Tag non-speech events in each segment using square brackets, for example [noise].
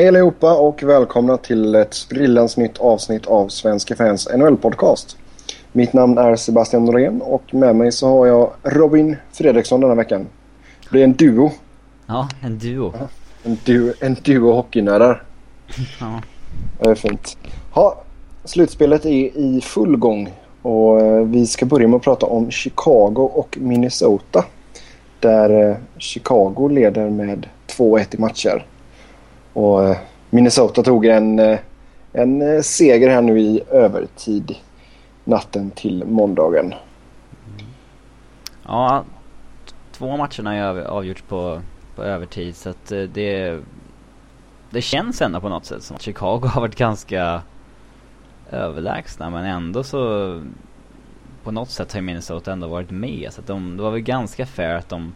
Hej allihopa och välkomna till ett sprillans nytt avsnitt av Svenska fans NHL-podcast. Mitt namn är Sebastian Norén och med mig så har jag Robin Fredriksson denna veckan. Det blir en duo. Ja, en duo. Ja, en, duo en duo hockeynördar. ja. Det är fint. Ha, slutspelet är i full gång och eh, vi ska börja med att prata om Chicago och Minnesota. Där eh, Chicago leder med 2-1 i matcher. Och eh, Minnesota tog en, eh, en eh, seger här nu i övertid natten till måndagen. Ja, två matcherna har avgjorts på, på övertid så att det det känns ändå på något sätt som att Chicago [laughs] har varit ganska överlägsna men ändå så på något sätt har Minnesota ändå varit med. Så att de, det var väl ganska fair att de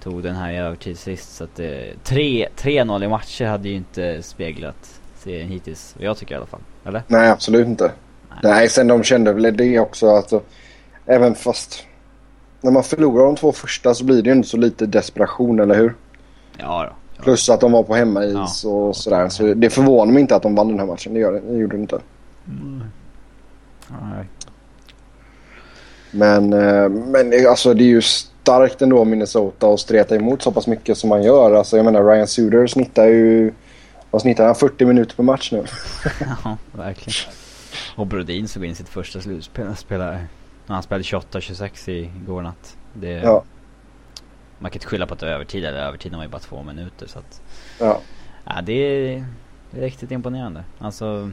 tog den här i övertid sist. Så att det, 3-0 i matcher hade ju inte speglat serien hittills. Jag tycker i alla fall. Eller? Nej, absolut inte. Nej, Nej sen de kände väl det också. Alltså, även fast när man förlorar de två första så blir det ju inte så lite desperation, eller hur? Ja då. Ja. Plus att de var på hemmais ja. och sådär. Så det förvånar mig inte att de vann den här matchen. Det, gör det, gjorde det inte. Mm. Nej. Men, eh, men alltså det är ju starkt ändå Minnesota att streta emot så pass mycket som man gör. Alltså jag menar Ryan Suder snittar ju... Vad snittar han? 40 minuter per match nu. [laughs] ja, verkligen. Och Brodin såg in sitt första slutspel. Spelade, han spelade 28-26 igår natt. Det, ja. Man kan inte skylla på att det var övertid. Eller övertiden var ju bara två minuter. Så att, ja. ja det, är, det är riktigt imponerande. Alltså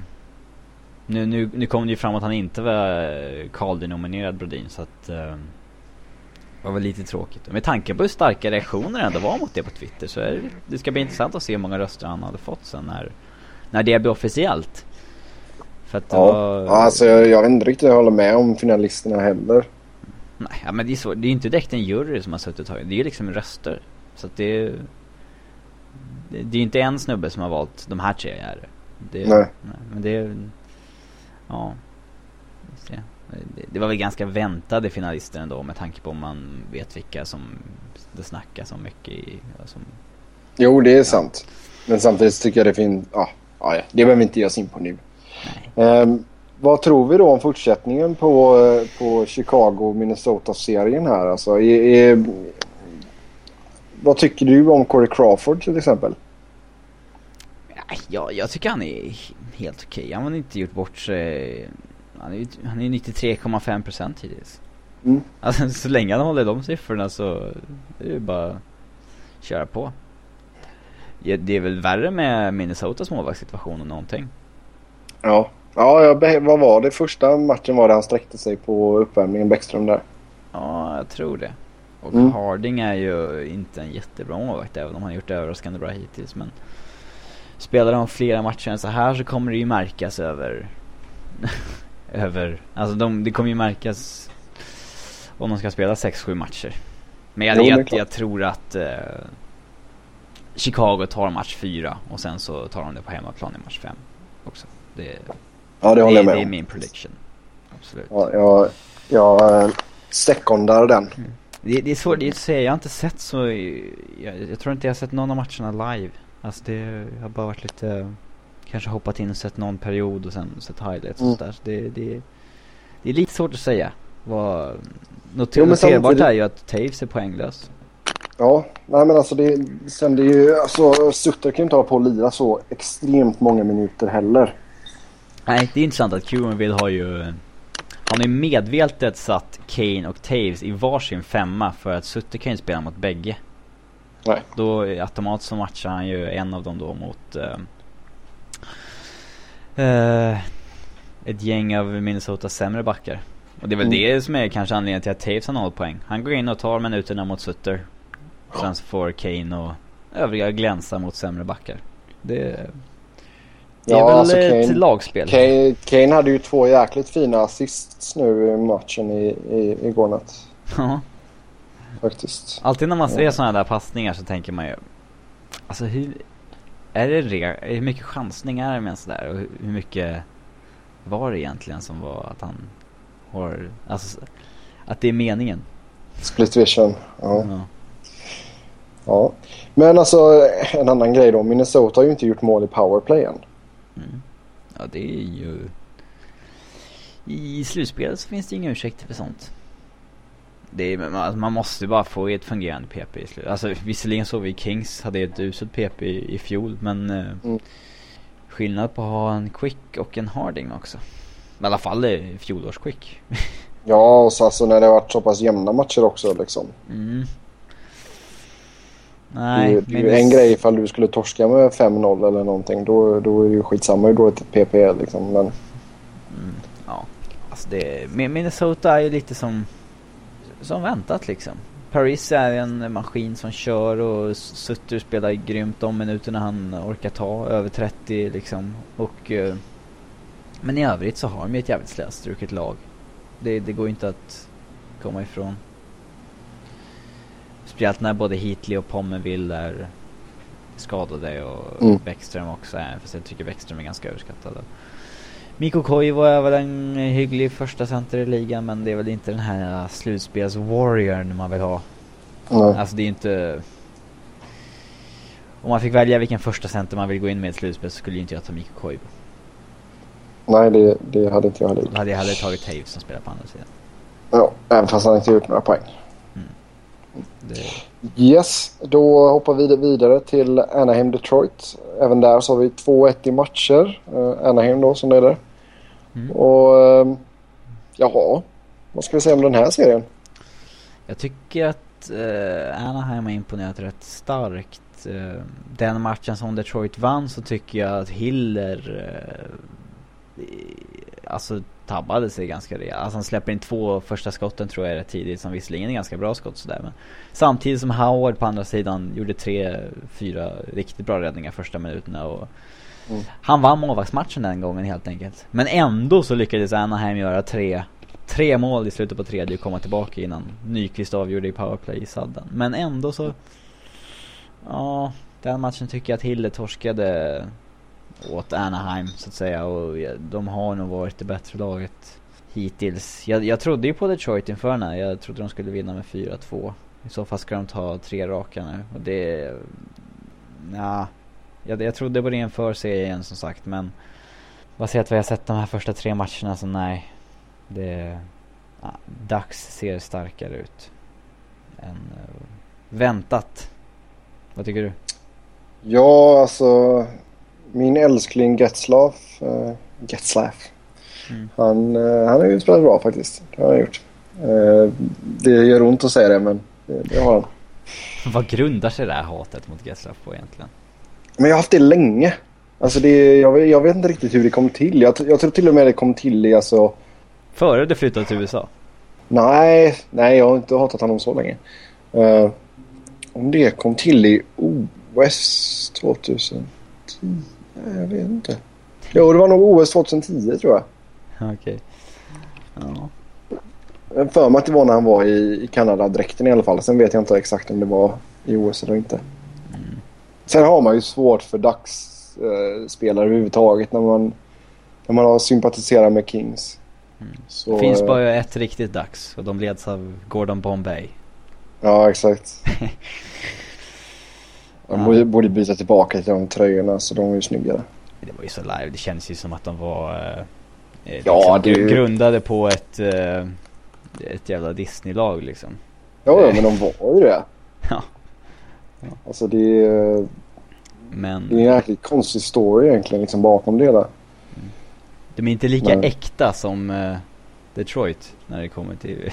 nu, nu, nu kom det ju fram att han inte var Calder-nominerad Brodin så att... Det var väl lite tråkigt. Med tanke på hur starka reaktioner det ändå var mot det på Twitter så är det, det ska bli intressant att se hur många röster han hade fått sen när, när det blir officiellt. För att ja, var... ja alltså jag, jag vet inte riktigt jag håller med om finalisterna heller. Nej, ja, men det är så. Det är inte direkt en jury som har suttit och tagit. Det är ju liksom röster. Så att det är... Det, är ju inte en snubbe som har valt de här tre är det. det nej. nej. Men det är... Ja. Det, var väl ganska väntade finalister ändå med tanke på om man vet vilka som det snackas om mycket i. Som, jo, det är ja. sant. Men samtidigt tycker jag det finns... Ja, ja, det behöver vi inte ge oss in på nu. Um, vad tror vi då om fortsättningen på, på Chicago-Minnesota-serien här? Alltså, är, är, vad tycker du om Corey Crawford till exempel? Ja, jag tycker han är helt okej. Han har inte gjort bort sig. Han är, han är 93,5 procent hittills. Mm. Alltså så länge han håller de siffrorna så är det bara att köra på. Det är väl värre med Minnesotas målvaktssituation än någonting. Ja, ja jag, vad var det? Första matchen var det han sträckte sig på uppvärmningen, Bäckström där. Ja, jag tror det. Och mm. Harding är ju inte en jättebra målvakt även om han gjort det överraskande bra hittills. Men spelar de flera matcher än så här så kommer det ju märkas över... över... Alltså de, det kommer ju märkas om de ska spela 6-7 matcher. Men jag, jag, jag tror att eh, Chicago tar match 4 och sen så tar de det på hemmaplan i match 5 också. Det, ja, det håller jag med Det är min prediction. Absolut. Ja, jag, jag eh, sekundar den. Mm. Det, det, är svårt att säga. Jag har inte sett så... Jag, jag tror inte jag har sett någon av matcherna live. Alltså det har bara varit lite, kanske hoppat in och sett någon period och sen sett highlights mm. och sådär. Så det, det, det är lite svårt att säga. Vad, noter, noterbart är ju att Taves är poänglös. Ja, nej men alltså det, sen det är ju, alltså Sutter kan ju inte hålla på och lira så extremt många minuter heller. Nej, det är intressant att Curenville har ju, han har ju medvetet satt Kane och Taves i varsin femma för att Sutter kan ju spela mot bägge. Nej. Då automatiskt så matchar han ju en av dem då mot uh, uh, ett gäng av Minnesotas sämre backar. Och det är väl mm. det som är kanske anledningen till att Taves har noll poäng. Han går in och tar minuterna mot Sutter. Ja. Sen så får Kane och övriga glänsa mot sämre backar. Det, det är ja, väl alltså ett Kane, lagspel. Kane, Kane hade ju två jäkligt fina assists nu i matchen i, i, igår natt. Ja faktiskt. Alltid när man ser ja. sådana där passningar så tänker man ju, alltså hur, är det re, hur mycket chansning är det med en sådär och hur mycket var det egentligen som var att han har, alltså att det är meningen? Split vision, ja. ja. Ja. Men alltså en annan grej då. Minnesota har ju inte gjort mål i powerplay än. Mm. Ja, det är ju... I slutspelet så finns det inga ursäkter för sånt. Det är, man, man måste bara få ett fungerande PP i slutet. Alltså visserligen såg vi Kings hade ett uselt PP i, i fjol men eh, Mm. skillnad på att ha en Quick och en Harding också. I alla fall eh, fjolårs Quick. [laughs] Ja, och så alltså när det varit så pass jämna matcher också liksom. Mm. Det, Nej, är- det är ju men en grej ifall du skulle torska med 5-0 eller någonting. Då, då är det ju skitsamma hur dåligt ett PP är liksom. Men Mm, ja, alltså det, Min- Minnesota är ju lite som, som väntat liksom. Paris är en maskin som kör och Sutter spelar grymt de minuterna han orkar ta, över 30 liksom. Och, eh, men i övrigt så har de ju ett jävligt slätstruket lag. Det, det går inte att komma ifrån. Speciellt när både Heatley och Pommerville är skadade och Mm. Bäckström också är, fast jag tycker Bäckström är ganska överskattad. Mikko Koivu är väl en hygglig första center i ligan men det är väl inte den här slutspels-warriorn man vill ha. nej. Alltså det är inte... Om man fick välja vilken första center man vill gå in med i ett slutspel så skulle ju inte jag ta Mikko Koivu. nej det, det hade inte jag heller gjort. Då hade jag hellre tagit Taves som spelar på andra sidan. Ja, även fast han inte gjort några poäng. Det, Yes, då hoppar vi vidare till Anaheim Detroit. Även där så har vi 2-1 i matcher. Uh, Anaheim då som leder. Mm. Och uh, jaha, vad ska vi säga om den här serien? jag tycker att uh, Anaheim har imponerat rätt starkt. Uh, den matchen som Detroit vann så tycker jag att Hiller uh, alltså tabbade sig ganska rejält. Alltså han släpper in två första skotten tror jag rätt tidigt som visserligen är ganska bra skott sådär men Samtidigt som Howard på andra sidan gjorde tre, fyra riktigt bra räddningar första minuterna och Mm. Han vann målvaktsmatchen den gången helt enkelt. Men ändå så lyckades Anaheim göra tre, tre mål i slutet på tredje och komma tillbaka innan Nyqvist avgjorde i powerplay i sadden. Men ändå så Ja, den matchen tycker jag att Hille torskade åt Anaheim så att säga och de har nog varit det bättre laget hittills. Jag, jag trodde ju på Detroit inför den här. Jag trodde de skulle vinna med 4-2. I så fall ska de ta tre raka nu och det... Ja, jag, jag trodde på det inför serien som sagt men Baserat vad jag sett de här första tre matcherna så nej. Det... Ja, Dags ser starkare ut. Än uh, väntat. Vad tycker du? Ja, alltså min älskling Getzlaff. Uh, Getzlaff. Mm. Han, uh, han har ju spelat bra faktiskt. Det har han gjort. Uh, det gör ont att säga det men det, det har han. [laughs] Vad grundar sig det här hatet mot Getzlaff på egentligen? Men jag har haft det länge. Alltså det, jag, vet- jag vet inte riktigt hur det kom till. Jag, jag tror till och med det kom till i alltså... Före du flyttade till USA? Nej, nej jag har inte hatat honom så länge. Eh, om det kom till i OS 2010? Jag vet inte. Jo, det var nog OS 2010 tror jag. [laughs] Okej. Ja. Jag för mig att det var när han var i, i Kanada-dräkten i alla fall. Sen vet jag inte exakt om det var i OS eller inte. Sen har man ju svårt för dagsspelare överhuvudtaget när man, när man har sympatiserat med Kings. Mm. Så, Det finns eh, bara ett riktigt dags och de leds av Gordon Bombay. Ja, exakt. [laughs] Ja. borde, borde byta tillbaka till de tröjorna så de är ju snyggare. Det var ju så live, det känns ju som att de var eh, eh, Ja, liksom, det grundade på ett, eh, ett jävla Disney-lag liksom. Ja, ja, men de [laughs] var ju det. Ja. Alltså det är, Men det är en jäkligt konstig story egentligen liksom bakom det hela. de är inte lika Nej. äkta som eh, Detroit när det kommer till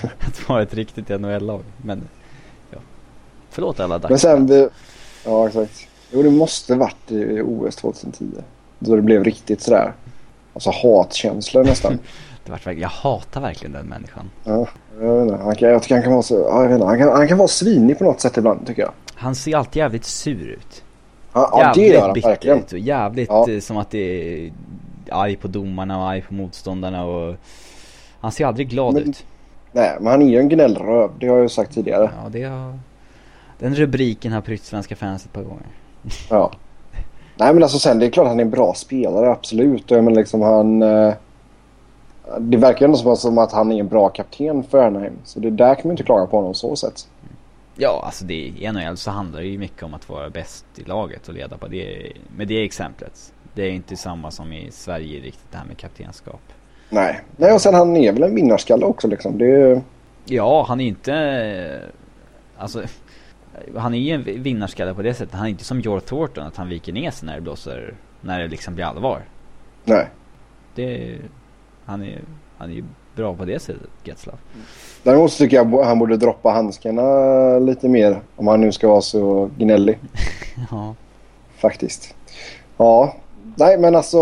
[laughs] att vara ett riktigt NHL-lag. Men ja. Förlåt alla Men dags. sen, vi, ja exakt. Jo, det måste varit i OS 2010. Då det blev riktigt sådär. Alltså hatkänslor nästan. [laughs] Det vart verkligen, jag hatar verkligen den människan. ja, jag vet inte. Han kan, jag tycker han kan vara så, ja, jag vet inte. Han kan, han kan vara svinig på något sätt ibland tycker jag. Han ser alltid jävligt sur ut. Ja, ja det gör han verkligen. och jävligt Ja. eh, som att det är arg på domarna och arg på motståndarna och han ser aldrig glad Men- ut. Nej, men han är ju en gnällröv. Det har jag ju sagt tidigare. Ja, det har... Den rubriken har prytt svenska fans ett par gånger. Ja. Nej men alltså sen det är klart han är en bra spelare absolut. Menar liksom han... Eh, det verkar ju ändå som, att han är en bra kapten för Anaheim. Så det där kan man inte klaga på honom så sätt. Ja, alltså det, i NHL så handlar det ju mycket om att vara bäst i laget och leda på det, med det exemplet. Det är inte samma som i Sverige riktigt det här med kaptenskap. Nej, Nej och sen han är väl en vinnarskalle också liksom. Det... Ja, han är inte... Alltså, han är ju en vinnarskalle på det sättet. Han är inte som George Thornton att han viker ner sig när det blåser, när det liksom blir allvar. Nej. Det, han är, han är ju bra på det sättet, Getzlaff. Däremot så tycker jag han borde droppa handskarna lite mer. Om han nu ska vara så gnällig. [laughs] ja. Faktiskt. Ja, nej men alltså.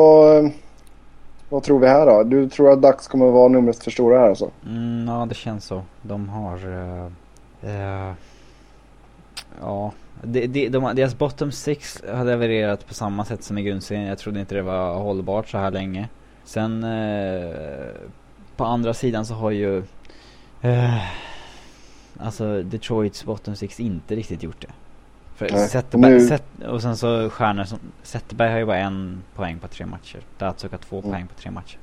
Vad tror vi här då? Du tror att Dax kommer vara numret för stora här alltså? Mm, ja, det känns så. De har... Uh, uh, ja, de, de, de, deras bottom six har levererat på samma sätt som i grundserien. Jag trodde inte det var hållbart så här länge. Sen uh, på andra sidan så har ju alltså Detroits bottom six inte riktigt gjort det. För Zetterberg, nu... Zet, och sen så stjärnor som Zetterberg har ju bara en poäng på tre matcher. Datsuk har två mm. poäng på tre matcher.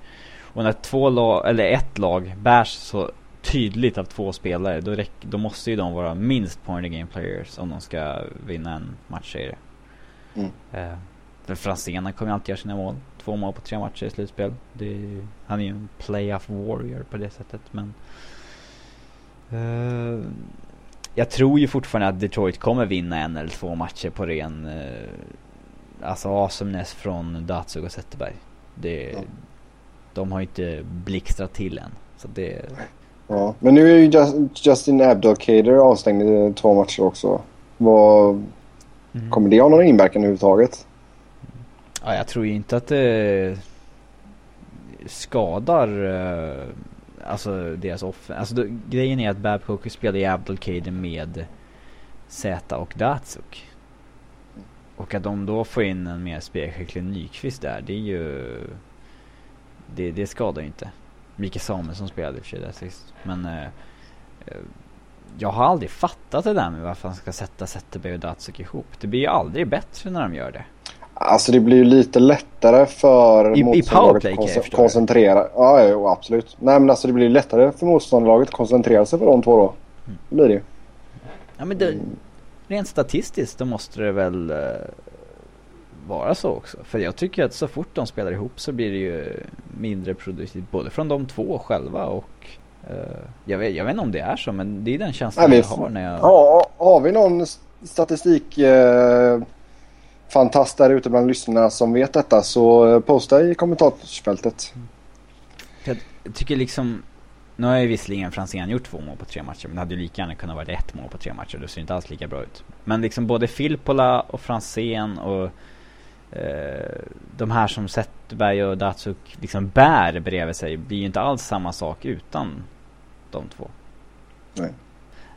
Och när två lag, eller ett lag bärs så tydligt av två spelare då, räck, då måste ju de vara minst point game players om de ska vinna en matchserie. Mm. Eh, för Franzén kommer alltid göra sina mål. Två mål på tre matcher i slutspel. Det, han är ju en playoff warrior på det sättet men eh, jag tror ju fortfarande att Detroit kommer vinna en eller två matcher på ren eh, alltså awesomeness från Datsug och Zetterberg. Det, ja. De har ju inte blixtrat till än. Så det... Ja, men nu är ju Justin Abdelkader avstängd i två matcher också. Vad... Mm. Kommer det ha någon inverkan överhuvudtaget? Ja, jag tror ju inte att det skadar eh, alltså deras off... Alltså då, grejen är att Babcock spelar i Abdelkader med Z och Datsuk. Och att de då får in en mer spelskicklig Nyqvist där, det är ju... Det, det skadar ju inte. Mikael Samuelsson spelade i och för sig där sist. Men... Eh, eh, jag har aldrig fattat det där med varför han ska sätta Zetterberg och Datsuk ihop. Det blir ju aldrig bättre när de gör det. Alltså det blir ju lite lättare för I, motståndarlaget att kon koncentrera. Ja, jo, absolut. Nej men alltså det blir lättare för motståndarlaget att koncentrera sig på de två då. Mm. Det blir det ju. Ja men det, mm. rent statistiskt då måste det väl uh, vara så också. För jag tycker att så fort de spelar ihop så blir det ju mindre produktivt. Både från de två själva och uh, jag, vet, jag vet inte om det är så men det är den känslan Nej, jag har när jag... Ja, har vi någon statistik uh fantast där ute bland lyssnarna som vet detta så eh, posta i kommentarsfältet. Jag tycker liksom, nu har ju visserligen Franzén gjort två mål på tre matcher men det hade ju lika gärna kunnat vara ett mål på tre matcher. Det ser inte alls lika bra ut. Men liksom både Filppola och Franzén och eh, de här som Zetterberg och Datsuk liksom bär bredvid sig blir ju inte alls samma sak utan de två. Nej.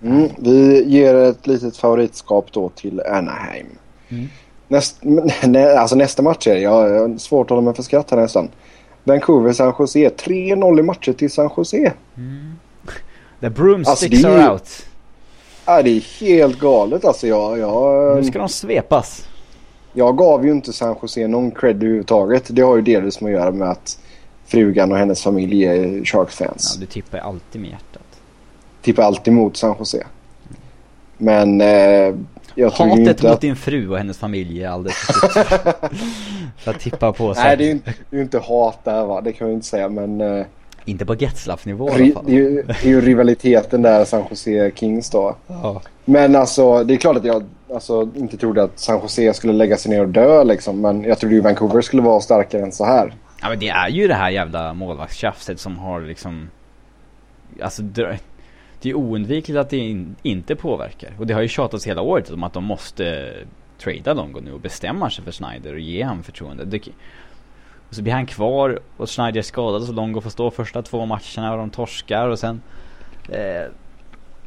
Mm, vi ger ett litet favoritskap då till Anaheim. Mm. Näst, nä, [laughs] alltså nästa match är jag, jag har svårt att hålla mig för skratt här nästan. Vancouver San Jose. 3-0 i matcher till San Jose. Mm. [laughs] The broomsticks alltså, are out. Ja, det är helt galet alltså. Jag, jag, nu ska de svepas. Jag gav ju inte San Jose någon cred överhuvudtaget. Det har ju delvis med att göra med att frugan och hennes familj är Sharks-fans. Ja, du tippar alltid med hjärtat. Tippar alltid mot San Jose. Men eh, jag Hatet mot att... din fru och hennes familj är alldeles [laughs] för att tippa på sig. Nej, det är ju inte, det är inte hat där va, det kan jag inte säga men... Uh, inte på Getzlaff-nivå i alla fall. Det är, ju, det är ju rivaliteten där San Jose Kings då. Ja. Men alltså, det är klart att jag alltså, inte trodde att San Jose skulle lägga sig ner och dö liksom. Men jag trodde ju Vancouver skulle vara starkare än så här. Ja men det är ju det här jävla målvaktstjafset som har liksom... Alltså det är oundvikligt att det in, inte påverkar. Och det har ju tjatats hela året om att de måste trada Longo nu och bestämma sig för Snyder och ge honom förtroende. Det, och så blir han kvar och Snyder är skadad så Longo får stå första två matcherna och de torskar och sen... Eh,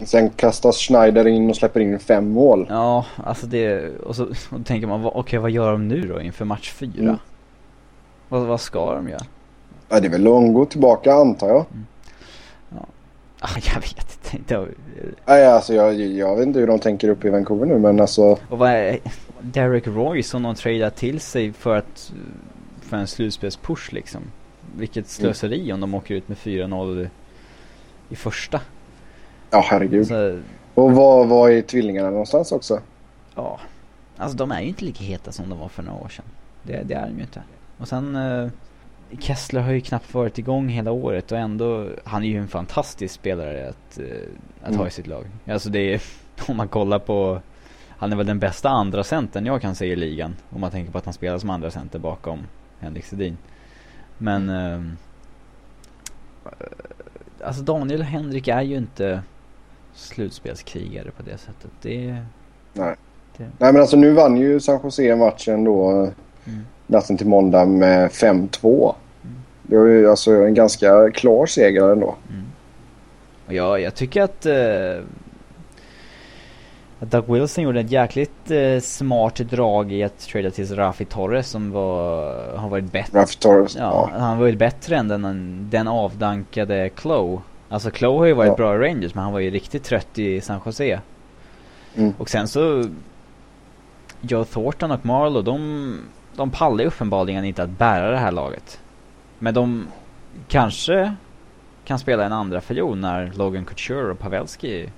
Sen kastas Schneider in och släpper in fem mål. Ja, alltså det... Och så och då tänker man, okej okay, vad gör de nu då inför match fyra? Mm. Vad, vad ska de göra? Ja, det är väl Longo tillbaka antar jag. Mm. Ah, jag vet inte. Nej, alltså jag, jag vet inte hur de tänker upp i Vancouver nu men alltså. Och vad är Derek Roy som de tradar till sig för att för en slutspelspush liksom. Vilket slöseri mm. om de åker ut med 4-0 i första. Ja herregud. Så, Och var, var är tvillingarna någonstans också? Ja, alltså de är ju inte lika heta som de var för några år sedan. Det, det är de ju inte. Och sen eh, Kessler har ju knappt varit igång hela året och ändå, han är ju en fantastisk spelare att, eh, att Mm. ha i sitt lag. Alltså det är, [laughs] om man kollar på, han är väl den bästa andra centern jag kan se i ligan. Om man tänker på att han spelar som andra center bakom Henrik Sedin. Men, eh, alltså Daniel och Henrik är ju inte slutspelskrigare på det sättet. Det, Nej. det Nej men alltså nu vann ju San Jose matchen då mm. Natten till måndag med 5-2. Mm. Det var ju alltså en ganska klar seger ändå. Och jag, jag tycker att, eh, att Doug Wilson gjorde ett jäkligt eh, smart drag i att trada till Rafi Torres som var, har varit bättre. Raff Torres. Ja, Ja. han var ju bättre än den, den avdankade Chloe. Alltså Chloe har ju varit Ja. bra i Rangers men han var ju riktigt trött i San Jose. Mm. Och sen så Joe Thornton och Marlowe de, de pallar ju uppenbarligen inte att bära det här laget. Men de kanske kan spela en andra fiol när Logan Couture och Pavelski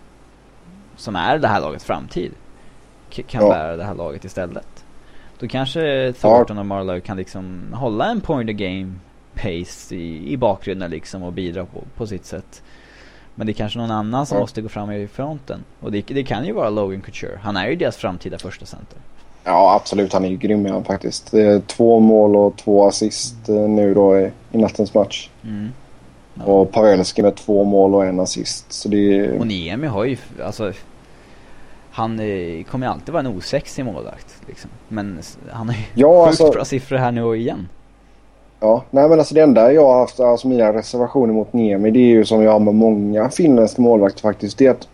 som är det här lagets framtid kan Ja. bära det här laget istället. Då kanske Thornton och Marlowe kan liksom hålla en point of game pace i, i bakgrunden liksom och bidra på, på sitt sätt. Men det är kanske någon annan som Ja. måste gå fram i fronten. Och det, det kan ju vara Logan Couture. Han är ju deras framtida första center. Ja absolut, han är ju grym faktiskt. Två mål och två assist eh, nu då i, i nattens match. Mm. Ja. Och Pavelski med två mål och en assist. Så det är... Och Niemi har ju, alltså han eh, kommer ju alltid vara en osexig målvakt liksom. Men han har ju Ja, sjukt alltså, bra siffror här nu och igen. ja, nej men alltså det enda jag har haft, alltså mina reservationer mot Niemi det är ju som jag har med många finländska målvakter faktiskt. Det är att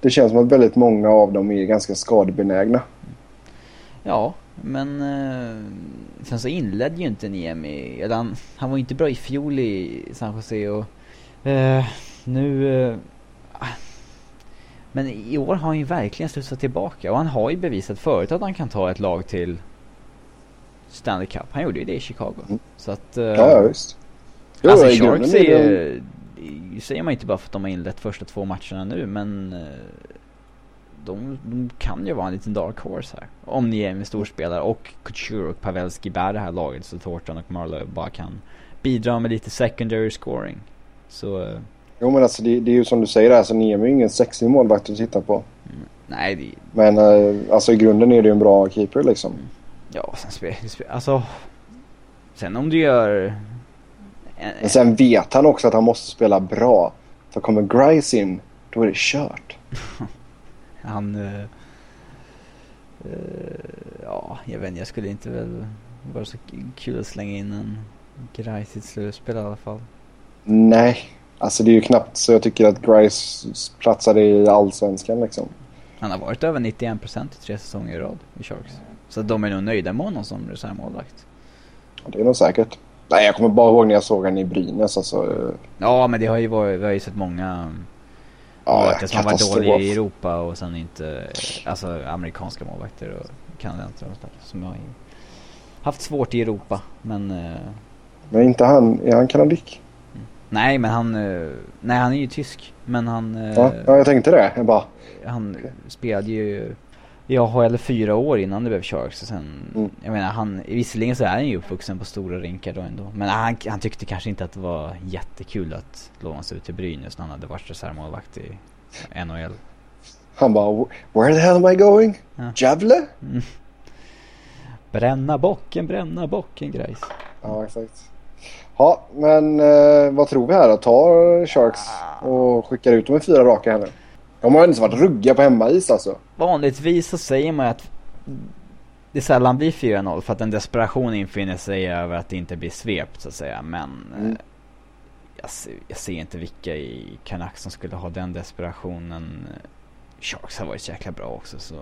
det känns som att väldigt många av dem är ganska skadebenägna. Ja, men eh, sen så inledde ju inte Niemi, eller han, han var inte bra i fjol i San Jose och eh, nu eh, men i år har han ju verkligen studsat tillbaka och han har ju bevisat förut att han kan ta ett lag till Stanley Cup. Han gjorde ju det i Chicago. Mm. Så att... eh, Ja, visst. Jo, alltså Sharks är ju, säger man inte bara för att de har inlett första två matcherna nu men eh, de, de kan ju vara en liten dark horse här. Om ni är en storspelare och Couture och Pavelski bär det här laget så Thornton och Marlowe bara kan bidra med lite secondary scoring. Så eh, Jo men alltså det, det är ju som du säger alltså Niemi är ju ingen sexig målvakt att titta på. nej, det, Men eh, alltså i grunden är det ju en bra keeper liksom. ja sen spelar spe, alltså Sen om du gör en, Men sen vet han också att han måste spela bra. För kommer Grice in, då är det kört. [laughs] Han... eh, eh, ja, jag vet inte. Jag skulle inte väl vara så kul att slänga in en Grice i ett slutspel i alla fall. Nej, alltså det är ju knappt så jag tycker att Grice platsade i allsvenskan liksom. Han har varit över 91% i tre säsonger i rad i Sharks. Så de är nog nöjda med honom som reservmålvakt. Det är nog säkert. Nej, jag kommer bara ihåg när jag såg honom i Brynäs alltså. eh, Ja, men det har ju varit, vi har ju sett många Ja, målvakter som har varit dåliga i Europa och sen inte, alltså amerikanska målvakter och kanadenser och sådär. Som har haft svårt i Europa. Men eh, Men inte han, är han kanadick? nej, men han, eh, nej han är ju tysk. Men han, eh, Ja, ja, jag tänkte det. Jag bara, han spelade ju i AHL fyra år innan det blev Sharks och sen, Mm. jag menar han, visserligen så är han ju uppvuxen på stora rinkar då ändå. Men han, han tyckte kanske inte att det var jättekul att lånas ut till Brynäs när han hade varit reservmålvakt i NHL. han bara, where the hell am I going? Ja. Mm. Bränna bocken, bränna bocken grejs. Ja, exakt. Ja, men eh, vad tror vi här då? Tar Sharks och skickar ut dem i fyra raka här nu? De har ju inte varit ruggiga på hemmais alltså. Vanligtvis så säger man att det sällan blir 4-0 för att en desperation infinner sig över att det inte blir svept så att säga. Men Mm. eh, jag, ser, jag ser inte vilka i Canucks som skulle ha den desperationen. Sharks har varit så jäkla bra också så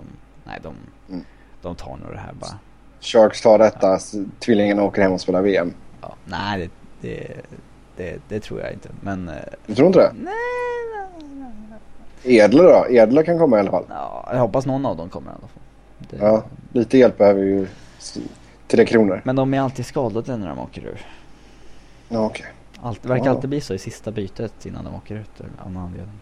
nej de, Mm. de tar nog det här bara. Sharks tar detta, s- tvillingarna åker hem och spelar VM. Ja, nej det, det, det, det tror jag inte. Men eh, Du tror inte det? nej, Edler då? Edler kan komma i alla fall. ja, jag hoppas någon av dem kommer i alla fall. Det, Ja, lite hjälp behöver ju Tre kronor. Men de är alltid skadade när de åker ur. Ja, okej. Allt, det verkar Ja. alltid bli så i sista bytet innan de åker ut av någon anledning.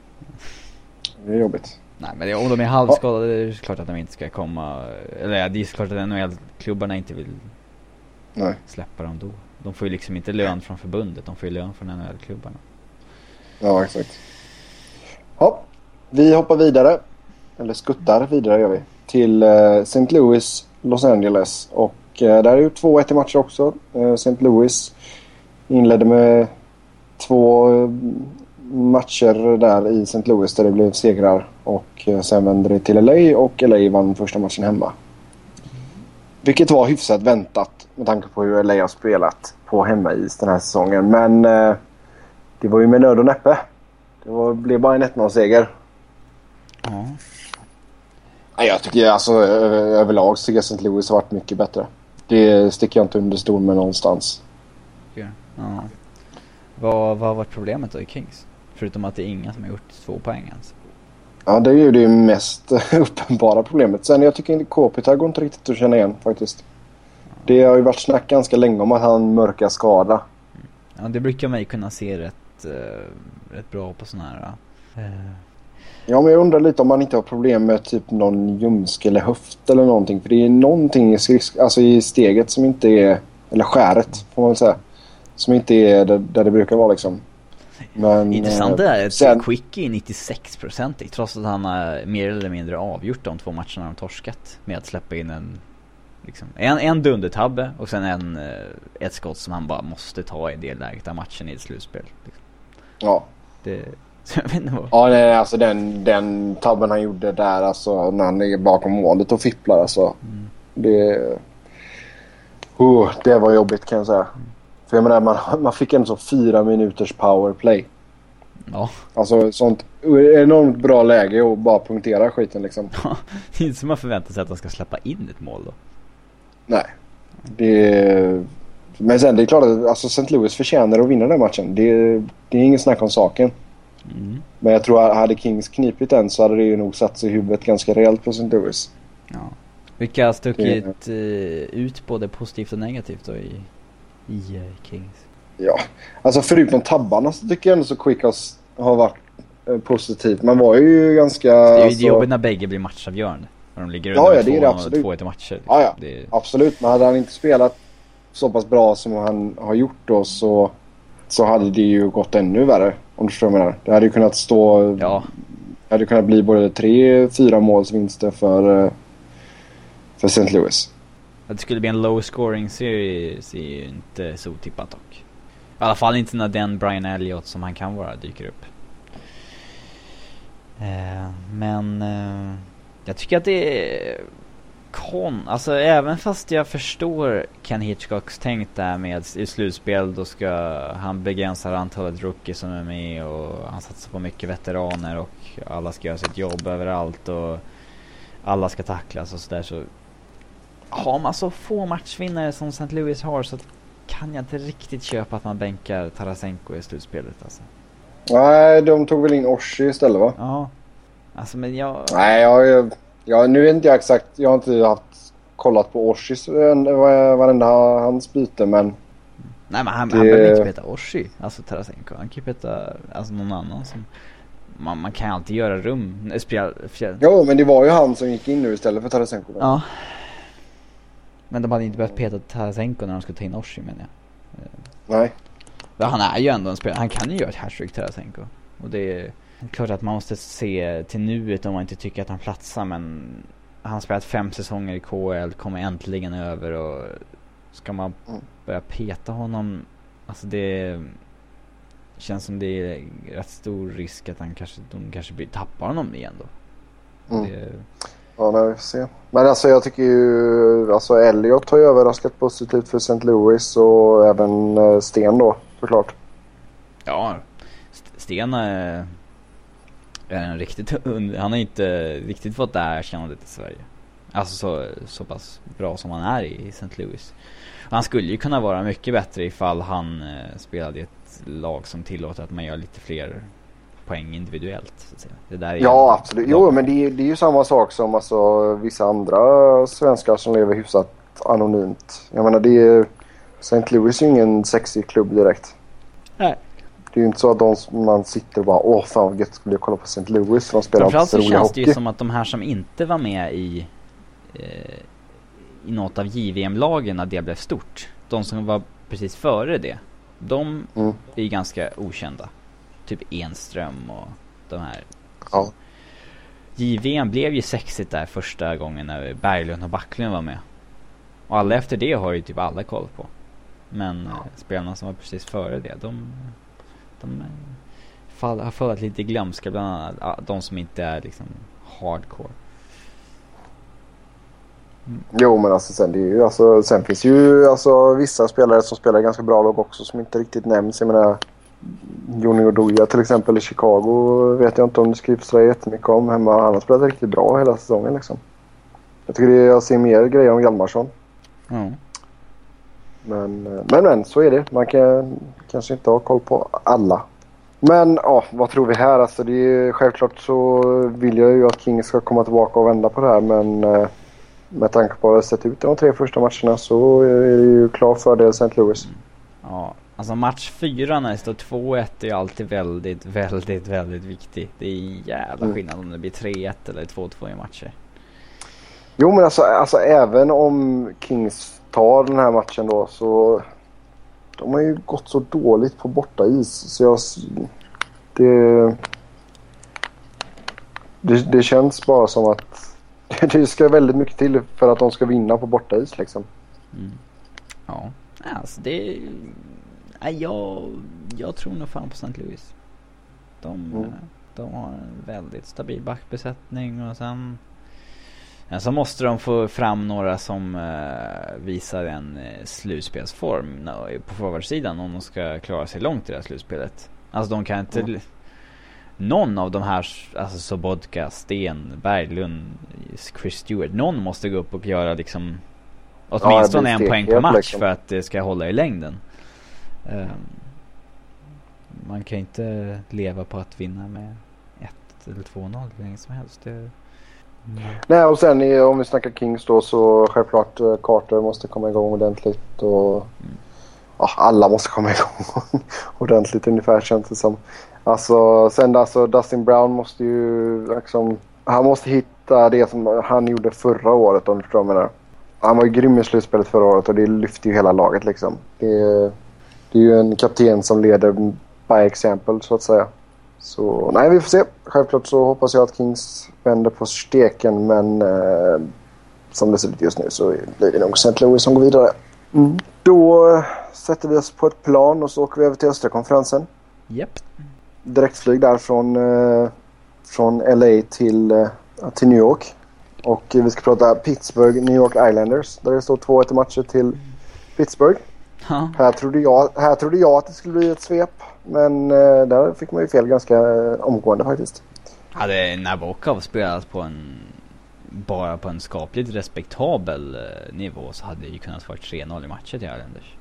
Det är jobbigt. Nej men om de är halvskadade ja. är det klart att de inte ska komma. Eller det är klart att NHL-klubbarna inte vill Nej. släppa dem då. De får ju liksom inte lön från förbundet, de får ju lön från NHL-klubbarna. Ja, exakt. Vi hoppar vidare. Eller skuttar vidare gör vi. Till eh, St. Louis, Los Angeles. Och eh, där är ju 2-1 i matcher också. Eh, St. Louis inledde med två matcher där i St. Louis där det blev segrar. Och sen vände det till LA och LA vann första matchen hemma. Vilket var hyfsat väntat med tanke på hur LA har spelat på hemmais den här säsongen. Men eh, det var ju med nöd och näppe. Det var, blev bara en 1-0-seger. Ja. Jag tycker alltså överlag tycker jag St. Louis har varit mycket bättre. Det sticker jag inte under stol med någonstans. Ja. Vad, vad har varit problemet då i Kings? Förutom att det är inga som har gjort två poäng ens. Ja, det är ju det mest [laughs] uppenbara problemet. Sen jag tycker inte Kopitar går inte riktigt att känna igen faktiskt. Det har ju varit snack ganska länge om att han mörkar skada. Ja, det brukar man ju kunna se rätt, uh, rätt bra på sådana här... Uh. Ja, men jag undrar lite om man inte har problem med typ någon ljumske eller höft eller någonting. För det är någonting i, skrisk, alltså i steget som inte är... Eller skäret får man väl säga. Som inte är där, där det brukar vara liksom. Men, Intressant är att sen... Quickie är 96% trots att han har mer eller mindre avgjort de två matcherna de torskat. Med att släppa in en liksom, en, en dundertabbe och sen en, eh, ett skott som han bara måste ta i det läget av matchen i ett slutspel. Liksom. Ja. Det, [laughs] jag vet inte vad. Ja, nej, alltså den, den tabben han gjorde där alltså när han är bakom målet och fipplar alltså. Mm. Det... Oh, det var jobbigt kan jag säga. Mm. För jag menar, man, man fick en så fyra minuters powerplay. Ja. Alltså sånt enormt bra läge att bara punktera skiten liksom. Ja, [laughs] det är inte som man förväntar sig att de ska släppa in ett mål då. Nej. Det... Men sen det är klart att alltså, St. Louis förtjänar att vinna den matchen. Det, det är ingen snack om saken. Mm. Men jag tror att hade Kings knipit den så hade det ju nog satt sig i huvudet ganska rejält på St. Louis. Ja. Vilka har stuckit det... Eh, ut både positivt och negativt då i i Kings? Ja, alltså förutom tabbarna så tycker jag ändå så Quick har varit eh, positivt. Man var ju ganska... Det är ju alltså... jobbigt när bägge blir matchavgörande. När de ligger under ja, ja, det är det absolut. två i matcher. Liksom. Ja, ja. Det... Absolut, men hade han inte spelat så pass bra som han har gjort då så, så hade det ju gått ännu värre. Om du förstår vad jag menar. Det hade ju kunnat stå... Ja. Det hade kunnat bli både tre, fyra målsvinster för, eh, för St. Louis. Att det skulle bli en low scoring series är ju inte så otippat dock. I alla fall inte när den Brian Elliott som han kan vara dyker upp. Eh, men eh, jag tycker att det är kon... Alltså även fast jag förstår Ken Hitchcocks tänk där med i slutspel då ska han begränsa antalet rookies som är med och han satsar på mycket veteraner och alla ska göra sitt jobb överallt och alla ska tacklas och sådär så har man så få matchvinnare som St. Louis har så kan jag inte riktigt köpa att man bänkar Tarasenko i slutspelet alltså. Nej, de tog väl in Orsi istället va? Ja. Alltså men jag... Nej, jag, jag, nu vet inte jag exakt. Jag har inte haft kollat på Orsis varenda hans byte men... Nej men han, det... han behöver inte peta Orsi, alltså Tarasenko. Han kan ju peta alltså, någon annan som... Man, man kan alltid göra rum. Spel, fjär... Jo men det var ju han som gick in nu istället för Tarasenko. Då. Ja. Men de hade inte behövt peta Tarasenko när de skulle ta in Oshie menar jag. Nej. Men han är ju ändå en spelare, han kan ju göra ett hattrick Tarasenko. Och det är klart att man måste se till nuet om man inte tycker att han platsar men han har spelat fem säsonger i KL, kommer äntligen över och ska man mm. börja peta honom, alltså det känns som det är rätt stor risk att han kanske, de kanske tappar honom igen då. Mm. Det, Ja, nej, vi får se. Men alltså jag tycker ju... Alltså Elliot har ju överraskat positivt för St. Louis och även eh, Sten då såklart. Ja, Sten är, är en riktigt... [laughs] Han har inte riktigt fått det här erkännandet i Sverige. Alltså så, så pass bra som han är i St. Louis. Han skulle ju kunna vara mycket bättre ifall han eh, spelade i ett lag som tillåter att man gör lite fler poäng individuellt. Så att säga. Det där ja, absolut. Jo, men det är, det är ju samma sak som alltså, vissa andra svenskar som lever hyfsat anonymt. Jag menar, det är... St. Louis är ju ingen sexig klubb direkt. Nej. Det är ju inte så att de, man sitter och bara åh fan vad gött skulle att kolla på St. Louis. De spelar Framförallt så så känns hockey. det ju som att de här som inte var med i, eh, i något av JVM-lagen när det blev stort. De som var precis före det. De Mm. är ju ganska okända. Typ Enström och de här. Ja. JVM blev ju sexigt där första gången när Berglund och Backlund var med. Och alla efter det har ju typ alla koll på. Men eh, spelarna som var precis före det, de, de fall, har fallit lite i glömska bland annat. De som inte är liksom hardcore. Jo men alltså sen, det ju, alltså, sen finns ju alltså, vissa spelare som spelar ganska bra lag också som inte riktigt nämns. Jag menar Joni Oduya till exempel i Chicago vet jag inte om det skrivs så jättemycket om hemma. Han har spelat riktigt bra hela säsongen liksom. Jag tycker det, jag ser mer grejer om Hjalmarsson. Ja. Men, eh, men, men så är det. Man kan kanske inte ha koll på alla. Men ja, vad tror vi här? Alltså, det är, självklart så vill jag ju att King ska komma tillbaka och vända på det här. Men eh, med tanke på hur det har sett ut de tre första matcherna så är det ju klar fördel St. Louis. Ja, alltså match fyra när det står 2-1 är ju alltid väldigt, väldigt, väldigt viktig. Det är en jävla Mm. skillnad om det blir 3-1 eller 2-2 i matcher. Jo men alltså, alltså även om Kings tar den här matchen då så de har ju gått så dåligt på bortais så jag det, det det känns bara som att [laughs] det ska väldigt mycket till för att de ska vinna på bortais liksom. Mm. Ja, alltså det... Nej, jag, jag tror nog fan på St. Louis. De, Mm. de har en väldigt stabil backbesättning och sen... Ja, så måste de få fram några som eh, visar en eh, slutspelsform på forwardsidan om de ska klara sig långt i det här slutspelet. Alltså de kan inte... Mm. Någon av de här, alltså Sobotka, Sten, Berglund, Chris Stewart. Någon måste gå upp och göra liksom åtminstone blir en poäng per match liksom. för att det ska hålla i längden. Ehm, man kan inte leva på att vinna med 1 eller 2-0 hur länge som helst. Det, mm. Nej och sen om vi snackar Kings då så självklart eh, Carter måste komma igång ordentligt och ja, alla måste komma [laughs] igång ordentligt ungefär känns det som. Alltså sen alltså Dustin Brown måste ju liksom han måste hitta det som han gjorde förra året om du förstår vad jag menar. Han var ju grym i slutspelet förra året och det lyfte ju hela laget liksom. Det, är- det är ju en kapten som leder by example så att säga. Så nej, vi får se. Självklart så hoppas jag att Kings vänder på steken men eh, som det ser ut just nu så blir det nog St. Louis som går vidare. Då eh, sätter vi oss på ett plan och så åker vi över till östra konferensen. Japp. Direktflyg där från, eh, från LA till, eh, till New York. Och vi ska prata Pittsburgh New York Islanders där det står 2-1 i matcher till Pittsburgh. Ja. Här trodde, jag, här trodde jag att det skulle bli ett svep. Men eh, där fick man ju fel ganska eh, omgående faktiskt. Hade Nabokov spelat på en bara på en skapligt respektabel eh, nivå så hade det ju kunnat vara 3-0 i matcher till Islanders.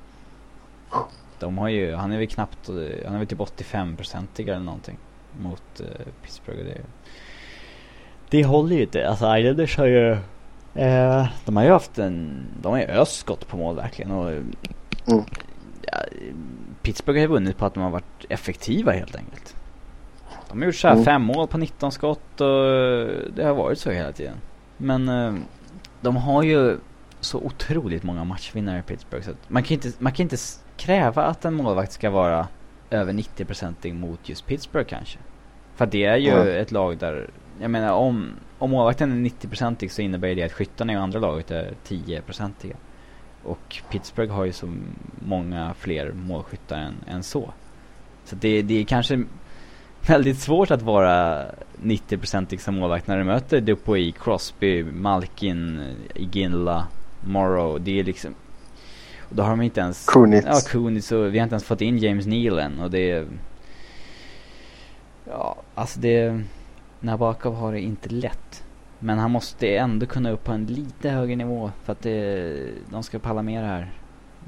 De har ju, han är väl knappt, eh, han är väl typ 85-procentig eller någonting mot eh, Pittsburgh. Det, det håller ju inte. Alltså Islanders har ju, eh, de har ju haft en, de har ju öst skott på mål verkligen och Mm. Pittsburgh har ju vunnit på att de har varit effektiva helt enkelt. De har gjort så här Mm. fem mål på 19 skott och det har varit så hela tiden. Men eh, de har ju så otroligt många matchvinnare i Pittsburgh så att man kan inte, man kan inte kräva att en målvakt ska vara över 90% mot just Pittsburgh kanske. För det är ju Mm. ett lag där, jag menar om, om målvakten är 90% så innebär det att skyttarna i andra laget är 10%. Och Pittsburgh har ju så många fler målskyttar än, än så. Så det, det är kanske [laughs] väldigt svårt att vara 90% som målvakt när du möter Dupuy, Crosby, Malkin, Iginla, Morrow. Det är liksom... Och då har de inte ens... Kunitz. Ja, Kunitz och vi har inte ens fått in James Neal än och det är... Ja, alltså det... Nabokov har det inte lätt. Men han måste ändå kunna upp på en lite högre nivå för att det, de ska palla med det här.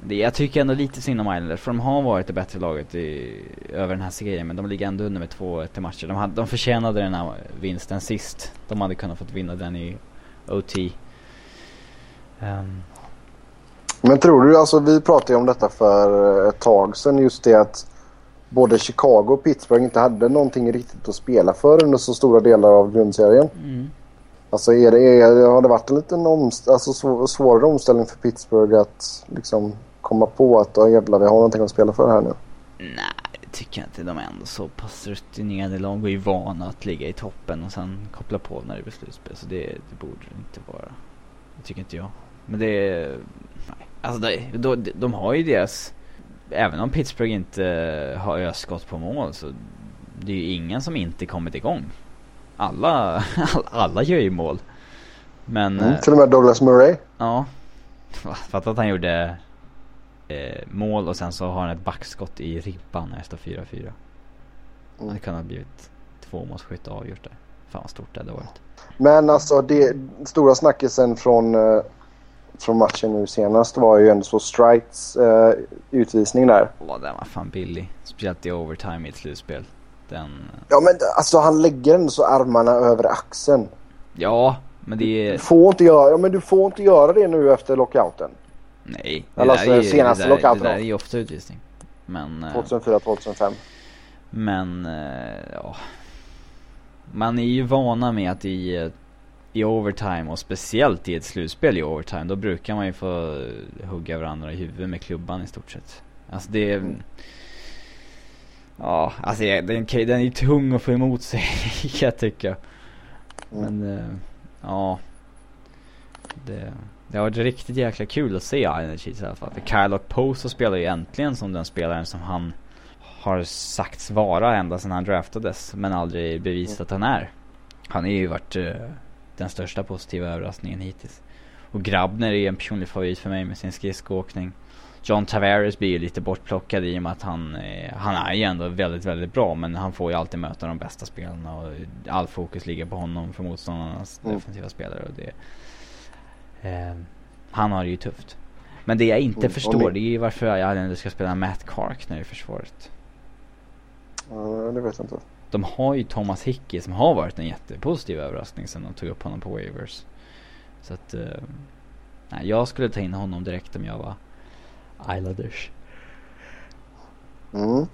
Det, jag tycker ändå lite synd om Islanders för de har varit det bättre laget i, över den här serien men de ligger ändå under med 2-1 i matcher. De, hade, de förtjänade den här vinsten sist. De hade kunnat fått vinna den i OT. Ehm, Men tror du, alltså vi pratade ju om detta för ett tag sedan just det att både Chicago och Pittsburgh inte hade någonting riktigt att spela för under så stora delar av grundserien. Mm. Alltså är det, är, har det varit en liten omst alltså, svårare omställning för Pittsburgh att liksom komma på att oh, jävlar vi har någonting att spela för här nu? Nej, det tycker jag inte. De är ändå så pass rutinerade lag och är vana att ligga i toppen och sen koppla på när det blir slutspel. Så det, det borde det inte vara. Det tycker inte jag. Men det är... Nej. Alltså det, de, de har ju deras... Även om Pittsburgh inte har öskott på mål så det är ju ingen som inte kommit igång. Alla, [laughs] alla gör ju mål. Men... Mm, till och med Douglas Murray. Ja. Fatta att han gjorde eh, mål och sen så har han ett backskott i ribban när det står 4-4. Mm. Det kan ha blivit två målskytt avgjort där. Fan vad stort det hade varit. Men alltså det stora snackisen från, eh, från matchen nu senast var ju ändå så Strites eh, utvisning där. Ja den var fan billig. Speciellt i overtime i ett slutspel. Den... Ja men alltså han lägger ändå så armarna över axeln. Ja, men det är... Du får inte göra, ja, men du får inte göra det nu efter lockouten. Nej. Det Eller alltså senaste det där, lockouten. Det där är ju ofta utvisning. Men... 2004-2005. Eh, men, eh, ja. Man är ju vana med att i, i overtime och speciellt i ett slutspel i overtime då brukar man ju få hugga varandra i huvudet med klubban i stort sett. Alltså det är... Mm. Ja, alltså den, den är tung att få emot sig [laughs] kan jag tycka. Mm. Men, ja. Det... Det har varit riktigt jäkla kul att se Island Cheats i alla fall. För Kyle Poso spelar ju äntligen som den spelaren som han har sagts vara ända sedan han draftades. Men aldrig bevisat att han är. Han har ju varit uh, den största positiva överraskningen hittills. Och Grabner är en personlig favorit för mig med sin skridskoåkning. John Tavares blir ju lite bortplockad i och med att han, eh, han är ju ändå väldigt, väldigt bra. Men han får ju alltid möta de bästa spelarna och all fokus ligger på honom för motståndarnas mm. defensiva spelare. Och det, Eh, han har det ju tufft. Men det jag inte mm, förstår det är ju varför jag ändå ska spela Matt Carkner i försvaret. Ja, det vet jag inte. De har ju Thomas Hickey som har varit en jättepositiv överraskning sen de tog upp honom på waivers. Så att, eh, nej, jag skulle ta in honom direkt om jag var Islanders. Mm.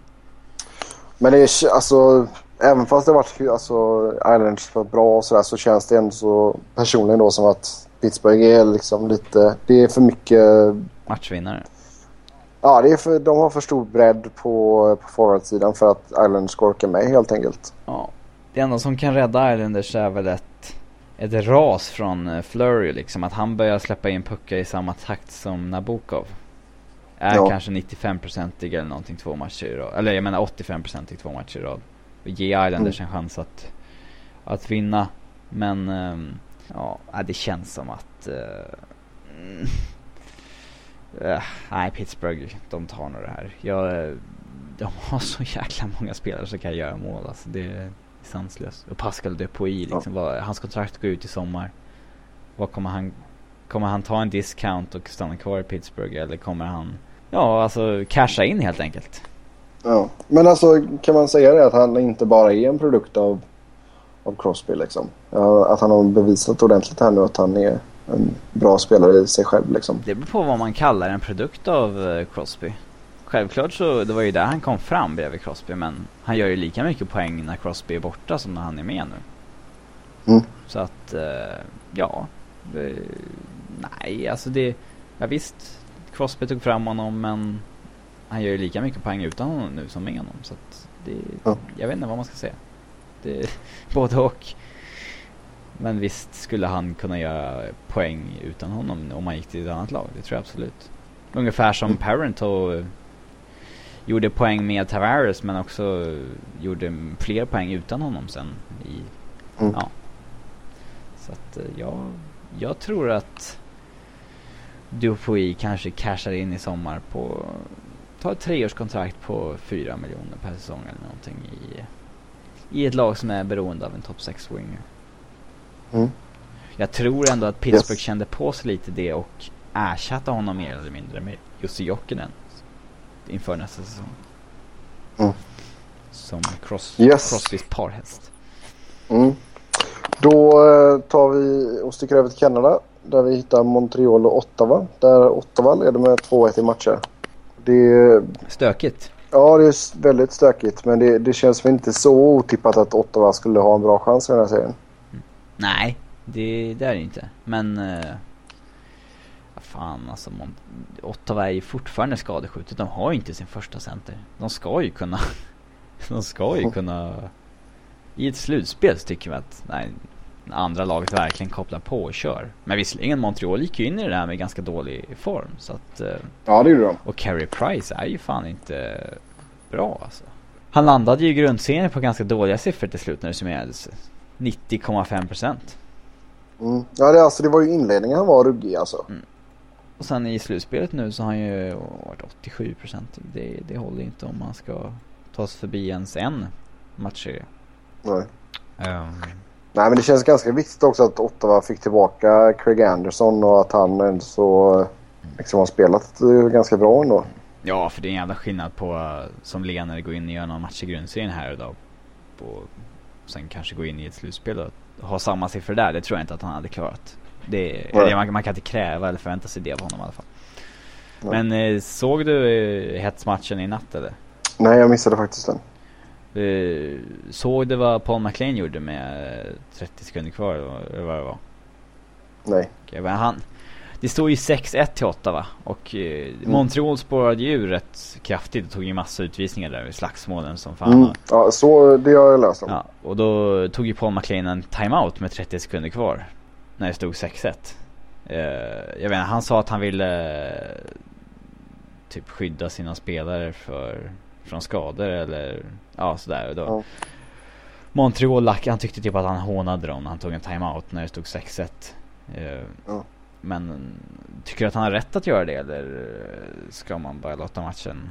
Men det är alltså, även fast det varit alltså, Islanders för bra och sådär så känns det ändå så personligen då som att Pittsburgh är liksom lite... Det är för mycket... Matchvinnare. Ja, det är för, de har för stor bredd på, på forwardsidan för att Islanders ska orka med helt enkelt. Ja. Det enda som kan rädda Islanders är väl ett, ett ras från eh, Flurry liksom. Att han börjar släppa in puckar i samma takt som Nabokov. Är ja. kanske 95-procentig eller någonting två matcher i rad. Eller jag menar 85-procentig två matcher i rad. Och ge Islanders mm. en chans att, att vinna. Men um, Ja, det känns som att... Uh, uh, nej, Pittsburgh, de tar nog det här. Jag, de har så jäkla många spelare som kan göra mål. Alltså det är sanslöst. Och Pascal Dupuy, liksom, vad, hans kontrakt går ut i sommar. Vad kommer han... Kommer han ta en discount och stanna kvar i Pittsburgh eller kommer han... Ja, alltså casha in helt enkelt. Ja, men alltså kan man säga det att han inte bara är en produkt av av Crosby. Liksom. Att han har bevisat ordentligt här nu att han är en bra spelare i sig själv. Liksom. Det beror på vad man kallar en produkt av eh, Crosby. Självklart så, det var ju där han kom fram bredvid Crosby men han gör ju lika mycket poäng när Crosby är borta som när han är med nu. Mm. Så att, uh, ja. Nej, alltså det, ja visst. Crosby tog fram honom men han gör ju lika mycket poäng utan honom nu som med honom. Så att det, ja. jag vet inte vad man ska säga. Det, [laughs] både och. Men visst skulle han kunna göra poäng utan honom om han gick till ett annat lag. Det tror jag absolut. Ungefär som mm. Parento gjorde poäng med Tavares men också gjorde fler poäng utan honom sen. I, mm. ja. Så att eh, ja, jag tror att Dupuy kanske cashar in i sommar på ta ett treårskontrakt på fyra miljoner per säsong eller någonting i i ett lag som är beroende av en top 6 winger. Mm. Jag tror ändå att Pittsburgh yes. kände på sig lite det och ersatte honom mer eller mindre med Jussi Jokinen inför nästa säsong. Mm. Som cross, yes. Crosbys parhäst. Mm. Då eh, tar vi och sticker över till Kanada där vi hittar Montreal och Ottawa. Där Ottawa leder med 2-1 i matcher. Det Stökigt. Ja, det är väldigt stökigt. Men det, det känns väl inte så otippat att Ottawa skulle ha en bra chans i den här serien. Nej, det, det är det inte. Men... Uh, fan alltså. Ottawa är ju fortfarande skadeskjutet. De har ju inte sin första center. De ska ju kunna... [laughs] de ska ju kunna... I ett slutspel så tycker vi att nej, andra laget verkligen kopplar på och kör. Men visserligen Montreal gick ju in i det här med ganska dålig form. Så att, uh, ja, det gjorde de. Och Carey Price är ju fan inte bra alltså. Han landade ju i grundserien på ganska dåliga siffror till slut när det summerades. 90,5 procent. Mm. Ja, det, alltså, det var ju inledningen han var ruggig alltså. Mm. Och sen i slutspelet nu så har han ju varit 87 procent. Det, det håller inte om man ska ta sig förbi ens en matchserie. Nej. Um. Nej, men det känns ganska viktigt också att Ottawa fick tillbaka Craig Anderson och att han så liksom har spelat ganska bra ändå. Ja, för det är en jävla skillnad på som Lener går in och gör någon match i grundserien här idag. Och sen kanske gå in i ett slutspel och ha samma siffror där. Det tror jag inte att han hade klarat. Det, det man, man, kan inte kräva eller förvänta sig det av honom i alla fall. Nej. Men eh, såg du eh, hetsmatchen i natt eller? Nej, jag missade faktiskt den. Eh, såg du vad Paul McLean gjorde med 30 sekunder kvar eller vad det var? Nej. Okay, men han, det stod ju 6-1 till 8 va? Och eh, mm. Montreal spårade ju rätt kraftigt och tog ju massa utvisningar där i slagsmålen som fan. Mm. Ja, så det har jag läst om. Ja, och då tog ju Paul McLean en timeout med 30 sekunder kvar. När det stod 6-1. Eh, jag vet inte, han sa att han ville eh, typ skydda sina spelare för, från skador eller ja sådär. Och då, ja. Montreal, han tyckte typ att han hånade dem när han tog en timeout när det stod 6-1. Eh, ja. Men tycker du att han har rätt att göra det eller ska man bara låta matchen?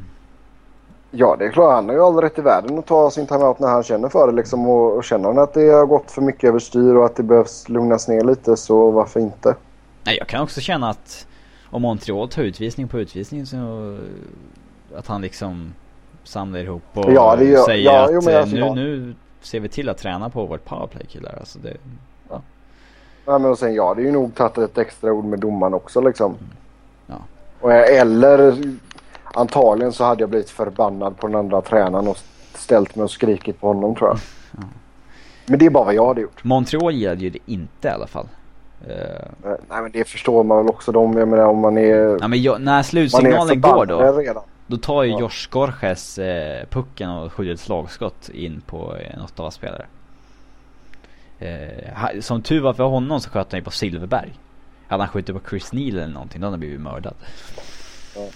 Ja, det är klart. Han har ju all rätt i världen att ta sin timeout när han känner för det. Liksom, och, och känner han att det har gått för mycket överstyr och att det behövs lugnas ner lite så varför inte? Nej, jag kan också känna att om Montreal tar utvisning på utvisning så att han liksom samlar ihop och ja, gör, säger ja, att jo, alltså, nu, nu ser vi till att träna på vårt powerplay killar. Alltså det, Ja, men och sen ja, det är ju nog tagit ett extra ord med domaren också liksom. Ja. Och, eller antagligen så hade jag blivit förbannad på den andra tränaren och ställt mig och skrikit på honom tror jag. [laughs] Ja. Men det är bara vad jag hade gjort. Montreal gillade ju det inte i alla fall. Uh... Nej men det förstår man väl också. De, jag menar om man är... Ja, men jag, när slutsignalen går då. Redan. Då tar ju ja. Josh Gorges eh, pucken och skjuter ett slagskott in på en Ottawa-spelare. Eh, som tur var för honom så sköt han ju på Silverberg. Hade han skjutit på Chris Neal eller någonting då hade han blivit mördad. Ja.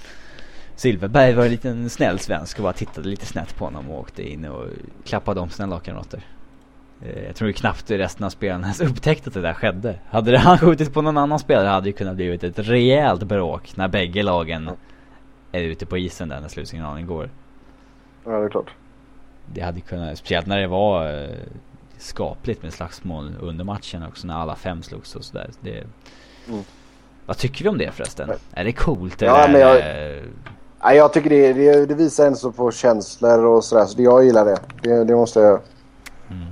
Silverberg var en liten snäll svensk och bara tittade lite snett på honom och åkte in och klappade om sina lagkamrater. Eh, jag tror knappt resten av spelarna ens upptäckte att det där skedde. Hade han skjutit på någon annan spelare hade det kunnat blivit ett rejält bråk när bägge lagen. Är ute på isen där när slutsignalen går. Ja, det är klart. Det hade kunnat, speciellt när det var eh, skapligt med slagsmål under matchen också när alla fem slogs och sådär. Det, mm. Vad tycker vi om det förresten? Men, är det coolt ja, eller? Men jag, nej, jag tycker det, det, det visar ändå på känslor och sådär. Så jag gillar det. Det, det måste jag mm.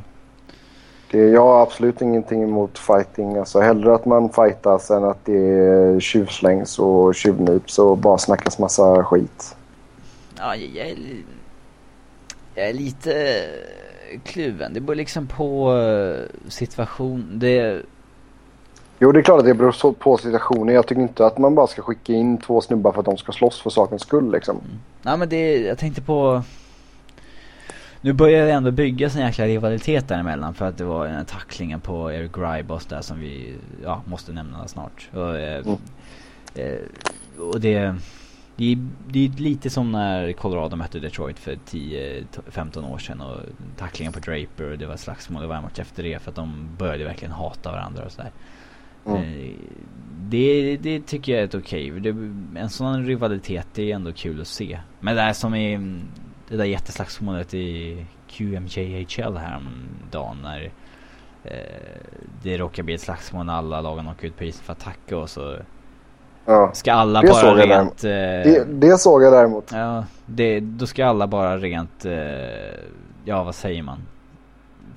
Det, Jag har absolut ingenting emot fighting. Alltså hellre att man fightas än att det tjuvslängs och tjuvnyps och bara snackas massa skit. Ja, jag, är, jag är lite kluven. Det beror liksom på eh, situation. Det... Jo, det är klart att det beror på situationen. Jag tycker inte att man bara ska skicka in två snubbar för att de ska slåss för sakens skull liksom. Mm. Nej men det, jag tänkte på... Nu börjar det ändå byggas en jäkla rivalitet däremellan för att det var den här tacklingen på Eric Grybos där som vi, ja, måste nämna snart. Och, eh, mm. eh, och det det är, det är lite som när Colorado mötte Detroit för 10-15 år sedan och tacklingen på Draper och det var slagsmål och var match efter det för att de började verkligen hata varandra och sådär. Mm. Eh, det, det tycker jag är ett okej. Okay. En sån rivalitet det är ändå kul att se. Men det är som i det där jätteslagsmålet i QMJHL häromdagen när eh, det råkar bli ett slagsmål när alla lagen åker ut på isen för att tacka och så Ja. Ska alla bara rent... Eh, det, det, såg jag däremot. Ja, det, då ska alla bara rent... Eh, ja, vad säger man?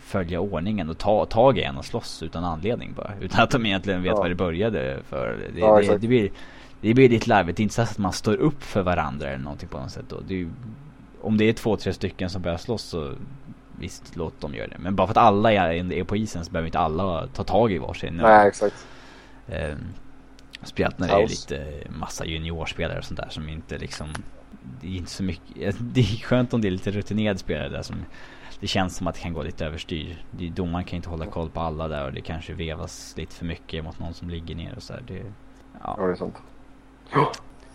Följa ordningen och ta tag i en och slåss utan anledning bara. [laughs] Utan att de egentligen vet ja. vad det började för. Det, ja, det, det, blir, det blir lite larvigt. Det är inte så att man står upp för varandra eller någonting på något sätt då. Det är ju om det är två, tre stycken som börjar slåss så visst, låt dem göra det. Men bara för att alla är, är på isen så behöver inte alla ta tag i varsin. Nej, exakt. Eh, speciellt när det är lite massa juniorspelare och sånt där som inte liksom det är inte så mycket, det är skönt om det är lite rutinerade spelare där som det känns som att det kan gå lite överstyr. Domaren kan inte hålla koll på alla där och det kanske vevas lite för mycket mot någon som ligger ner och så här. Det, ja. ja, det är sant.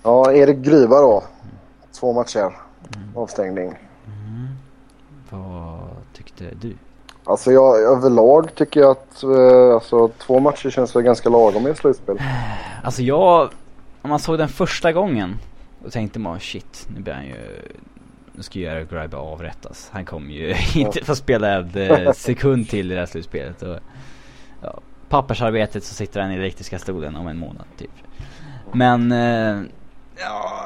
Ja, Erik Gryva då. Två matcher. Mm. Avstängning. Mm. Vad tyckte du? Alltså jag överlag tycker jag att eh, alltså, två matcher känns väl ganska lagom i ett slutspel. [sighs] Alltså jag, om man såg den första gången då tänkte man shit, nu blir han ju nu ska ju Eric Gribe avrättas. Han kommer ju [laughs] inte få spela en eh, sekund till i det här slutspelet. Och, ja, pappersarbetet så sitter han i elektriska stolen om en månad typ. Men eh, ja,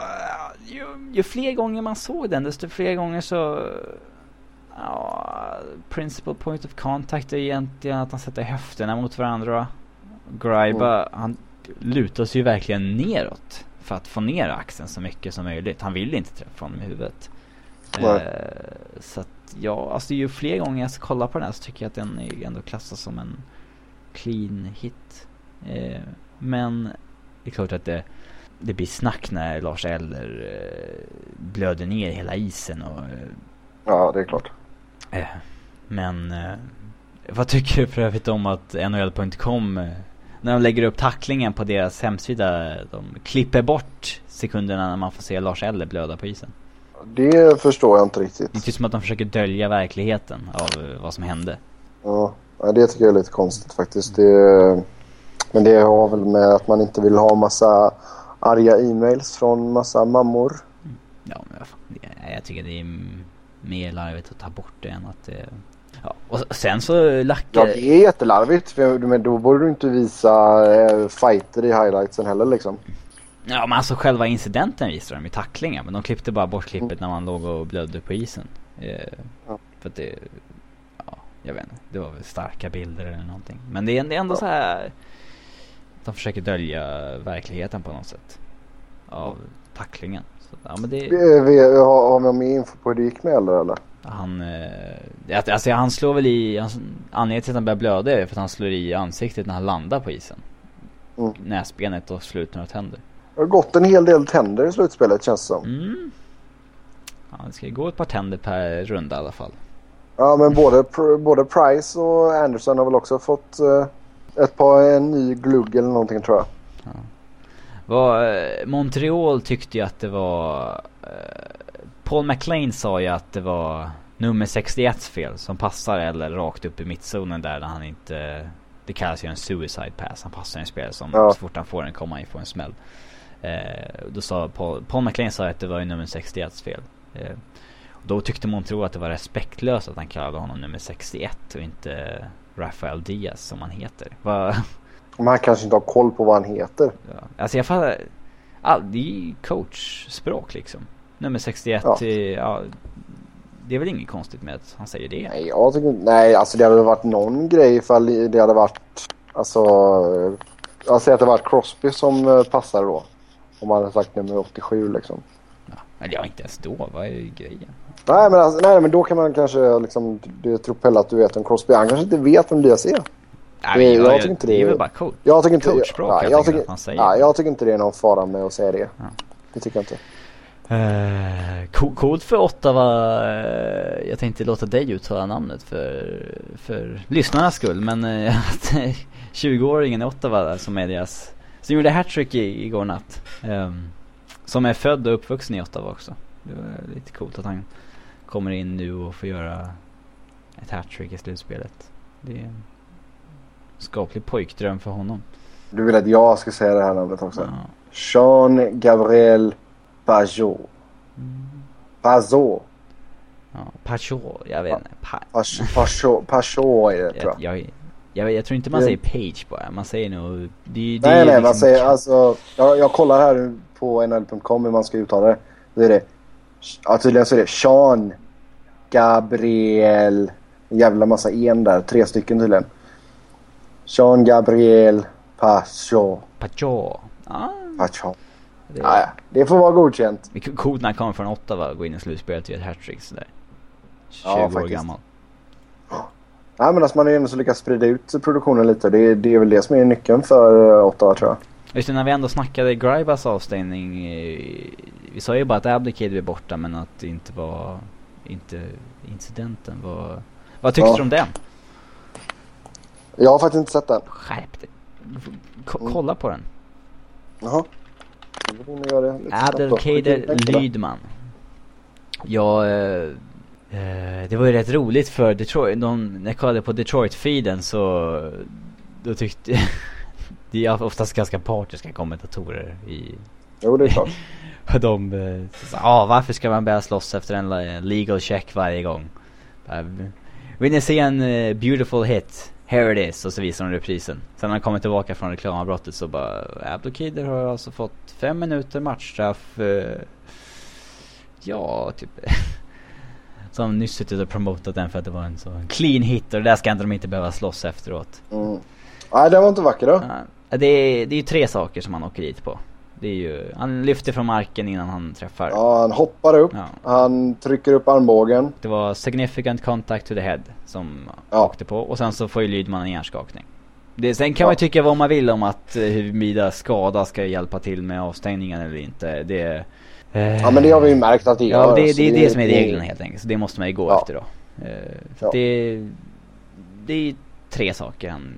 ju, fler gånger man såg den desto fler gånger så ja, principal point of contact är egentligen att han sätter höfterna mot varandra. Gribe, mm. han lutar sig ju verkligen neråt för att få ner axeln så mycket som möjligt. Han vill inte träffa honom i huvudet. Eh, så att ja, alltså ju fler gånger jag kollar på den här så tycker jag att den är ändå klassas som en clean hit. Eh, men det är klart att det, det blir snack när Lars Eller eh, blöder ner hela isen och... Eh, ja, det är klart. Eh, men vad tycker du för övrigt om att NHL.com när de lägger upp tacklingen på deras hemsida, de klipper bort sekunderna när man får se Lars Eller blöda på isen? Det förstår jag inte riktigt. Det är som att de försöker dölja verkligheten av vad som hände. Ja, det tycker jag är lite konstigt faktiskt. Det, men det har väl med att man inte vill ha massa arga e-mails från massa mammor. Ja, men jag tycker det är mer larvigt att ta bort det än att det... Ja, och sen så lackar... Ja, det är jättelarvigt. För, men då borde du inte visa eh, fighter i highlightsen heller liksom. Ja men alltså själva incidenten visade de i tacklingen men de klippte bara bort klippet när man låg och blödde på isen. Eh, ja. För att det, ja jag vet inte, det var väl starka bilder eller någonting. Men det är, det är ändå ja. så här de försöker dölja verkligheten på något sätt. Av tacklingen. Så, ja, men det... Har, har vi mer info på hur det gick med eller? eller? Han, eh, alltså han slår väl i, han, anledningen till att han börjar blöda är för att han slår i ansiktet när han landar på isen. Mm. Näsbenet och slut några tänder. Det har gått en hel del tänder i slutspelet känns det som. Mm. Ja, det ska ju gå ett par tänder per runda i alla fall. Ja, men både, både Price och Anderson har väl också fått uh, ett par, en ny glugg eller någonting tror jag. Ja. Var, uh, Montreal tyckte ju att det var... Uh, Paul McLean sa ju att det var nummer 61 fel som passar eller rakt upp i mittzonen där när han inte... Det kallas ju en suicide pass. Han passar en spelare som ja. så fort han får den kommer han ju få en smäll. Eh, då sa Paul, Paul McLean sa att det var ju nummer 61 fel. Eh, då tyckte Montreal att det var respektlöst att han kallade honom nummer 61 och inte Rafael Diaz som han heter. Va? Men han kanske inte har koll på vad han heter. Ja. Alltså jag fattar. Ah, det är ju coachspråk liksom. Nummer 61, ja. Är, ja, det är väl inget konstigt med att han säger det? Nej, jag tycker Nej, alltså det hade varit någon grej ifall det hade varit... Alltså... Jag säger att det var Crosby som eh, passade då. Om man hade sagt nummer 87 liksom. Ja, men ja, inte ens då. Vad är grejen? Nej men, alltså, nej, men då kan man kanske liksom... Det tror Pelle att du vet om Crosby. Han kanske inte vet vem Diaz är. Nej, det, jag, jag, tycker inte det, det är väl bara coach, jag tycker inte, coachspråk jag, jag, tycker, att man säger. Nej, jag tycker inte det är någon fara med att säga det. Ja. Det tycker jag inte. Uh, coolt för Ottawa. Uh, jag tänkte låta dig uttala namnet för, för lyssnarnas skull. Men [laughs] uh, 20-åringen i Ottawa som är deras som gjorde hattrick igår natt. Um, som är född och uppvuxen i Ottawa också. Det var lite coolt att han kommer in nu och får göra ett hattrick i slutspelet. Det är en skaplig pojkdröm för honom. Du vill att jag ska säga det här namnet också? Ja. Jean Gabriel Pajot. Mm. Pajot. Ja, Pajot, jag vet inte. Pa Pajot, Pajot är det tror jag. jag jag, jag tror inte man säger page bara. Man säger nog... Det, det nej, nej, liksom man säger alltså... Jag, jag kollar här på nl.com hur man ska uttala det. Då är det... Ja, tydligen så är det Sean Gabriel... En jävla massa en där. Tre stycken tydligen. Sean Gabriel Pacho. Pacho. Ah. Pacho. Det, ja, ja. det får vara godkänt. Coolt när han kommer från Ottawa och går in i slutspelet och gör ett hattrick sådär. 20 ja, år gammal. Ja, men alltså man har ju ändå lyckats sprida ut produktionen lite. Det, det är väl det som är nyckeln för Ottawa tror jag. Just det, när vi ändå snackade Gribas avstängning. Vi sa ju bara att Abdicate är borta men att det inte var inte incidenten var... Vad tyckte ja. du om den? Jag har faktiskt inte sett den. Skärp dig. Mm. kolla på den. Jaha. Adelkader Lydman. Ja, eh, eh, det var ju rätt roligt för Detroit. De, när jag kollade på Detroit-feeden så då tyckte [laughs] det är oftast ganska partiska kommentatorer i... Jo, det är klart. [laughs] Och [laughs] de eh, sa, ah, varför ska man börja slåss efter en legal check varje gång? Vill ni se en uh, beautiful hit? Here it is. Och så visar de reprisen. Sen när han kommer tillbaka från reklamavbrottet så bara, Abdelkader har alltså fått fem minuter matchstraff. Ja, typ. [laughs] Som nyss suttit och promotat den för att det var en så clean hit och det där ska inte de inte behöva slåss efteråt. Mm. Nej, den var inte vacker då. Ja, det är, det är ju tre saker som han åker dit på. Det är ju, han lyfter från marken innan han träffar. Ja, han hoppar upp. Ja. Han trycker upp armbågen. Det var significant contact to the head som ja. åkte på. Och sen så får ju Lydman en hjärnskakning. Det, sen kan ja. man tycka vad man vill om att eh, huruvida skada ska hjälpa till med avstängningen eller inte. Det, eh, ja men det har vi ju märkt att det gör. Ja det, det, det är det, som är reglerna helt enkelt. Så det måste man ju gå efter då. Eh, det, det är tre saker han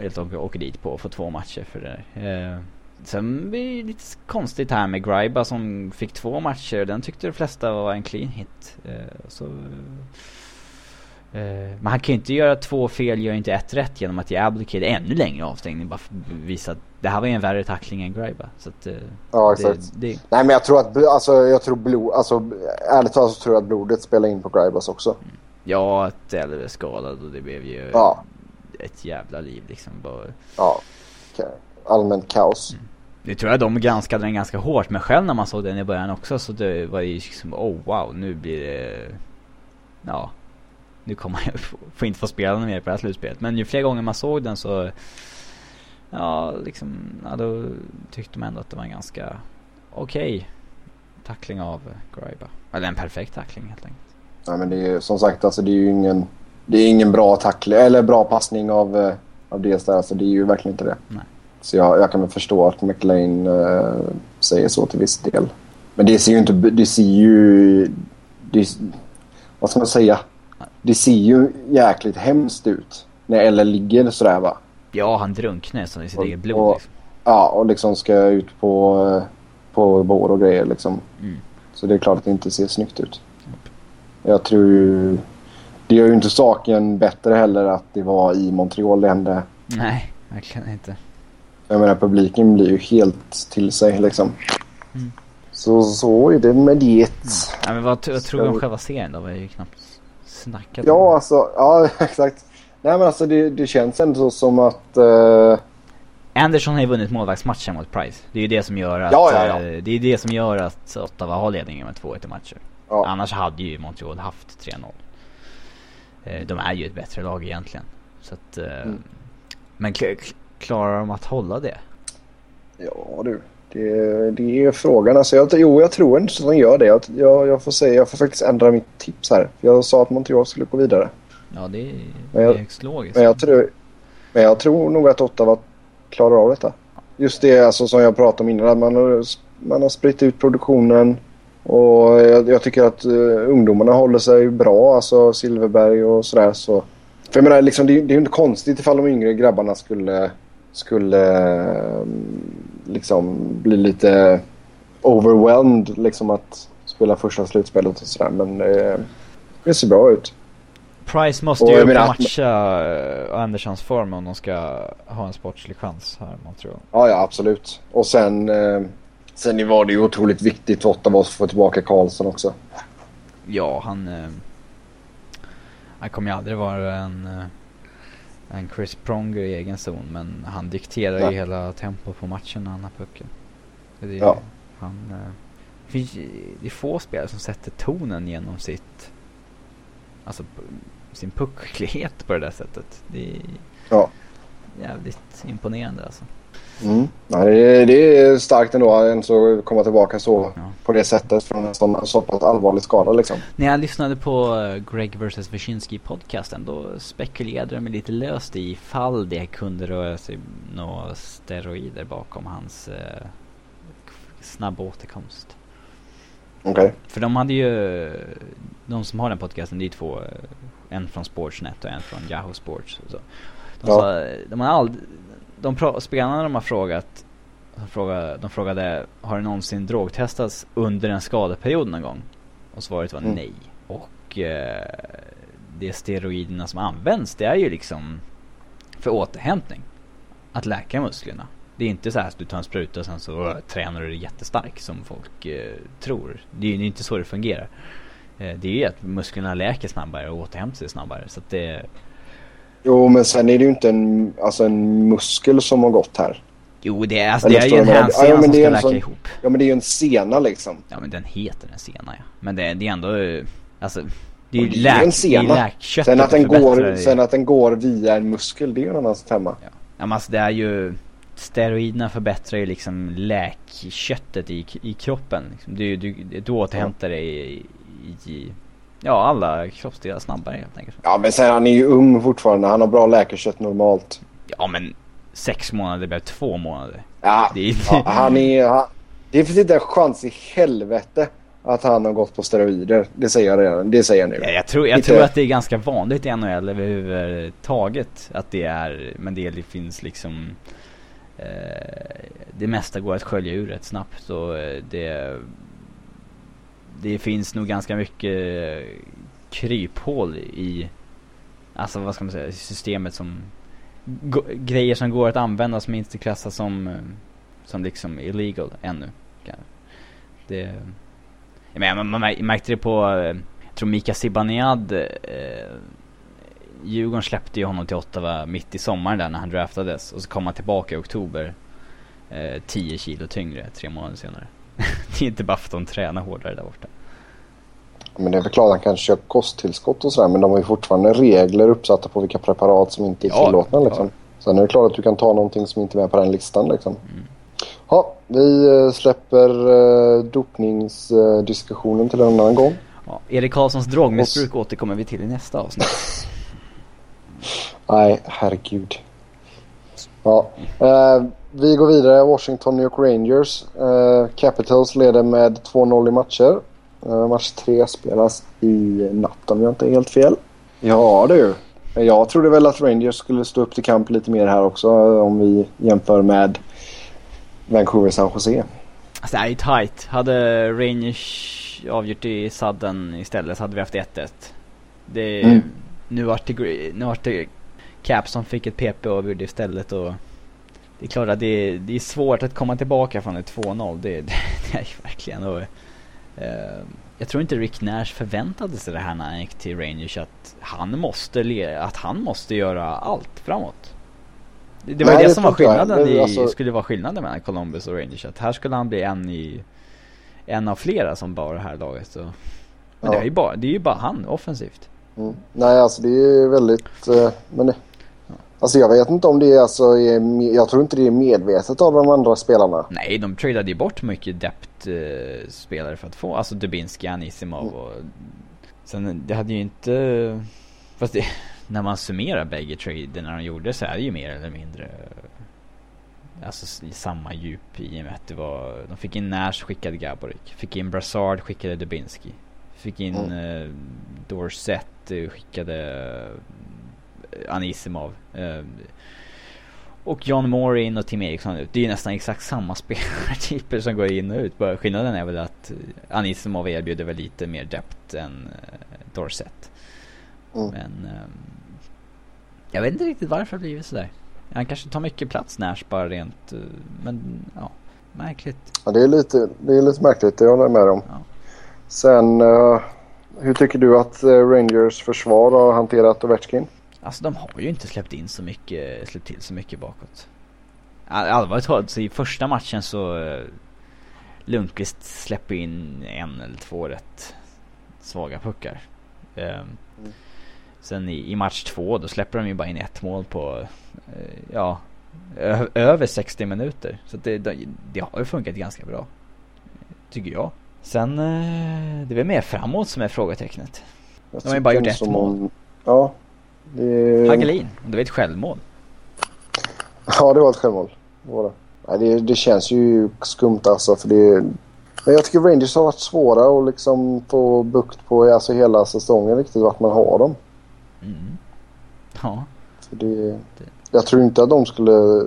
helt enkelt åker dit på för två matcher för det där. Eh, sen blir det lite konstigt här med Gryba som fick två matcher. Den tyckte de flesta var en clean hit. Eh, så, eh, men han kan ju inte göra två fel, gör inte ett rätt genom att ge Abdicate ännu längre avstängning. Bara för att visa att det här var ju en värre tackling än Gryba. Så att, eh, ja exakt. Det, det... Nej men jag tror att, alltså jag tror blod, alltså ärligt talat så tror jag att blodet spelar in på Grybas också. Mm. Ja, att Elver är skadad och det blev ju ja. ett jävla liv liksom. Bara... Ja, okay. allmänt kaos. Mm. Det tror jag de granskade den ganska hårt, men själv när man såg den i början också så det var ju liksom, oh wow, nu blir det, ja, nu kommer jag få inte få spela mer på det här slutspelet. Men ju fler gånger man såg den så, ja, liksom, ja, då tyckte man ändå att det var en ganska okej okay tackling av Gryba. Eller en perfekt tackling helt enkelt. Ja, men det är som sagt, alltså det är ju ingen, det är ingen bra tackling, eller bra passning av, eh, av det där, alltså det är ju verkligen inte det. Nej. Så jag, jag kan väl förstå att McLean uh, säger så till viss del. Men det ser ju inte... Det ser ju... Det, vad ska man säga? Det ser ju jäkligt hemskt ut. När Eller ligger sådär va? Ja, han drunknar som i sitt eget blod. Och, liksom. Ja, och liksom ska ut på, på bår och grejer liksom. Mm. Så det är klart att det inte ser snyggt ut. Jag tror ju... Det gör ju inte saken bättre heller att det var i Montreal det hände. Nej, verkligen inte. Jag menar publiken blir ju helt till sig liksom. Mm. Så så är det med det. Mm. Ja, men vad, vad tror du om själva serien då? Vi har ju knappt snackat Ja om. alltså, ja [laughs] exakt. Nej men alltså det, det känns ändå som att... Uh... Anderson har ju vunnit målvaktsmatchen mot Price. Det är ju det som gör att... Ja, ja, ja. Uh, det är det som gör att Ottawa har ledningen med 2-1 i matcher. Ja. Annars hade ju Montreal haft 3-0. Uh, eh, de är ju ett bättre lag egentligen. Så att... Mm. Men klarar de att hålla det? Ja du, det, det är frågan. Alltså jag, jo, jag tror inte att de gör det. Jag, jag, jag, får säga, jag får faktiskt ändra mitt tips här. Jag sa att Montreal skulle gå vidare. Ja, det är, det är högst logiskt. Men jag, tror, men jag tror nog att Ottawa klarar av detta. Just det alltså, som jag pratade om innan. Att man har, man har spritt ut produktionen. Och jag, jag tycker att uh, ungdomarna håller sig bra. Alltså Silverberg och sådär. Så. För jag menar, liksom, det, det är ju inte konstigt ifall de yngre grabbarna skulle skulle mm, liksom bli lite overwhelmed liksom att spela första slutspelet och sådär. Men det, det ser bra ut. Price måste ju menar, matcha uh, Anderssons form om de ska ha en sportslig chans här Montreal. Ja, ja absolut. Och sen, sen var det ju otroligt viktigt för Ottawa att få tillbaka Karlsson också. Ja, han... Han kommer ju aldrig vara en... En Chris Pronger i egen zon. Men han dikterar ja. ju hela tempot på matchen när han har pucken. Det är, ja. han, eh, det är få spelare som sätter tonen genom sitt alltså sin pucklighet på det där sättet. Det är ja. jävligt imponerande alltså. Mm. Ja, det, är, det är starkt ändå att komma tillbaka så ja. på det sättet från en sån så pass allvarlig skada liksom. När jag lyssnade på eh, Greg vs. Wyszynski podcasten då spekulerade de lite löst i ifall det kunde röra sig några steroider bakom hans eh, snabba återkomst. Okej. Okay. För de hade ju, de som har den podcasten det är två, eh, en från Sportsnet och en från Yahoo Sports. Och så. De, ja. sa, de har aldrig de spelarna de har frågat, de frågade, de frågade har det någonsin drogtestats under en skadeperiod någon gång? Och svaret var mm. nej. Och eh, de steroiderna som används det är ju liksom för återhämtning. Att läka musklerna. Det är inte så att du tar en spruta och sen så uh, tränar du jättestark som folk uh, tror. Det är ju inte så det fungerar. Uh, det är ju att musklerna läker snabbare och återhämtar sig snabbare. Så att det, Jo, men sen är det ju inte en, alltså en muskel som har gått här. Jo, det är, alltså, det är ju en hälsena ja, som ska läka sån, ihop. Ja, men det är ju en sena liksom. Ja, men den heter en sena ja. Men det, det är ändå, alltså. Det är ju läk, läkköttet sen att, den går, sen att den går via en muskel, det är ju en annan femma. Ja. ja, men alltså det är ju steroiderna förbättrar ju liksom läkköttet i, i kroppen. Liksom. Du, du, du återhämtar dig i, i, Ja, alla kroppsdelar snabbare helt enkelt. Ja, men sen han är ju ung fortfarande. Han har bra läkarkött normalt. Ja, men sex månader blev två månader. Ja, det är... ja han är... Han, det finns inte en chans i helvete att han har gått på steroider. Det säger jag redan. Det säger jag nu. Ja, jag tror, jag tror att det är ganska vanligt i NHL överhuvudtaget. Att det är, men det finns liksom... Eh, det mesta går att skölja ur rätt snabbt och eh, det det finns nog ganska mycket kryphål i, alltså vad ska man säga, systemet som, grejer som går att använda som inte klassas som, eh, som liksom illegal ännu. Det, jag menar, man märkte det på, eh, jag tror Mika Zibanejad, eh, Djurgården släppte ju honom till Ottawa mitt i sommaren där när han draftades och så kom han tillbaka i oktober eh, 10 kilo tyngre tre månader senare det är inte bara för att de tränar hårdare där borta. Men det är väl klart att han kan köpa kosttillskott och sådär men de har ju fortfarande regler uppsatta på vilka preparat som inte är ja, tillåtna liksom. Ja. Sen är det klart att du kan ta någonting som inte är med på den listan liksom. Mm. Ja, vi eh, släpper uh, dopningsdiskussionen till en annan gång. Ja, Erik Karlssons drogmissbruk återkommer vi till i nästa avsnitt. Nej, herregud. Ja, uh, vi går vidare. Washington New York Rangers. Uh, Capitals leder med 2-0 i matcher. Uh, match 3 spelas i natt om jag inte är helt fel. Ja du. Jag trodde väl att Rangers skulle stå upp till kamp lite mer här också om vi jämför med Vancouver San Jose. Alltså det är ju tight. Hade Rangers avgjort i sadden istället så hade vi haft 1-1. Det, mm. Nu vart det, nu vart det Cap som fick ett PP avgjord istället och det är klart att det är, det är svårt att komma tillbaka från ett 2-0. Det, det, [laughs] det är ju verkligen. Och, uh, jag tror inte Rick Nash förväntade sig det här när han gick till Rangers att han måste, att han måste göra allt framåt. Det, det var Nej, det, det som var skillnaden i, alltså... skulle vara skillnaden mellan Columbus och Rangers. Att här skulle han bli en i en av flera som bar det här laget. Så. Men ja. det, är ju bara, det är ju bara han offensivt. Mm. Nej, alltså det är väldigt... Uh, men det, Alltså jag vet inte om det är alltså, jag tror inte det är medvetet av de andra spelarna. Nej, de tradade ju bort mycket depth-spelare eh, för att få, alltså Dubinski, Anisimov och... Sen det hade ju inte... Fast det, [laughs] när man summerar bägge traderna de gjorde så är det ju mer eller mindre... Alltså i samma djup i och med att det var... De fick in Nash, skickade Gaborik. Fick in Brassard, skickade Dubinski. Fick in mm. eh, Dorset, skickade Anisimov. Eh, och John Moore in och Tim Eriksson ut. Det är ju nästan exakt samma [laughs] spelartyper som går in och ut. Bara skillnaden är väl att Anisimov erbjuder väl lite mer depth än uh, Dorset. Mm. Men um, jag vet inte riktigt varför det blivit sådär. Han kanske tar mycket plats Nash bara rent, uh, men ja, märkligt. Ja, det är lite, det är lite märkligt, det håller jag med om. Ja. Sen, uh, hur tycker du att Rangers försvar har hanterat Ovechkin? Alltså de har ju inte släppt in så mycket, släppt till så mycket bakåt. Allvarligt talat så i första matchen så uh, Lundqvist släpper in en eller två rätt svaga puckar. Um, mm. Sen i, i, match två då släpper de ju bara in ett mål på, uh, ja, Ö över 60 minuter. Så det, det, det har ju funkat ganska bra. Tycker jag. Sen, eh, det är väl mer framåt som är frågetecknet. Jag De har ju bara gjort ett mål. om- Ja. Det... Hagelin, det var ett självmål. Ja, det var ett självmål. Det, var det. Nej, det, det känns ju skumt alltså. För det, men jag tycker Rangers har varit svåra att liksom få bukt på alltså hela säsongen riktigt vart man har dem. Mm. Ja. För det, jag tror inte att de skulle...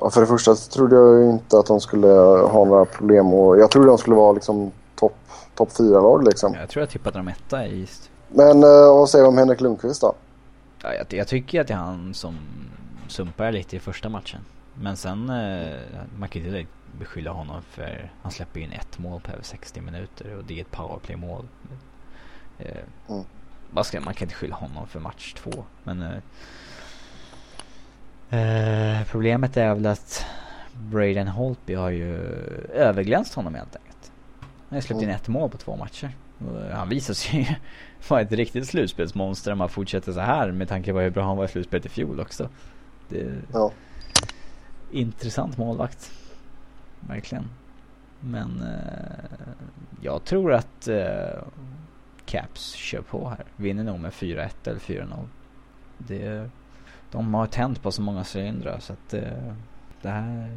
Ja, för det första så trodde jag inte att de skulle ha några problem. Och jag trodde de skulle vara liksom topp top fyra lag liksom. Jag tror jag tippade dem etta i East. Men eh, vad säger vi om Henrik Lundqvist då? Ja, jag, jag tycker att det är han som sumpar lite i första matchen. Men sen, eh, man kan ju inte beskylla honom för, han släpper in ett mål på över 60 minuter och det är ett powerplay-mål. Eh, Mm. vad ska, man kan inte skylla honom för match två. Men eh, eh, problemet är väl att Braden Holtby har ju överglänst honom helt enkelt. Han har släppt in Mm. ett mål på två matcher. Han visar sig ju [laughs] vara ett riktigt slutspelsmonster om han fortsätter så här med tanke på hur bra han var i slutspelet i fjol också. Ja. intressant målvakt. Verkligen. Men eh, jag tror att eh, Caps kör på här. Vinner nog med 4-1 eller 4-0. Det, de har tänt på så många cylindrar så att eh, det, här,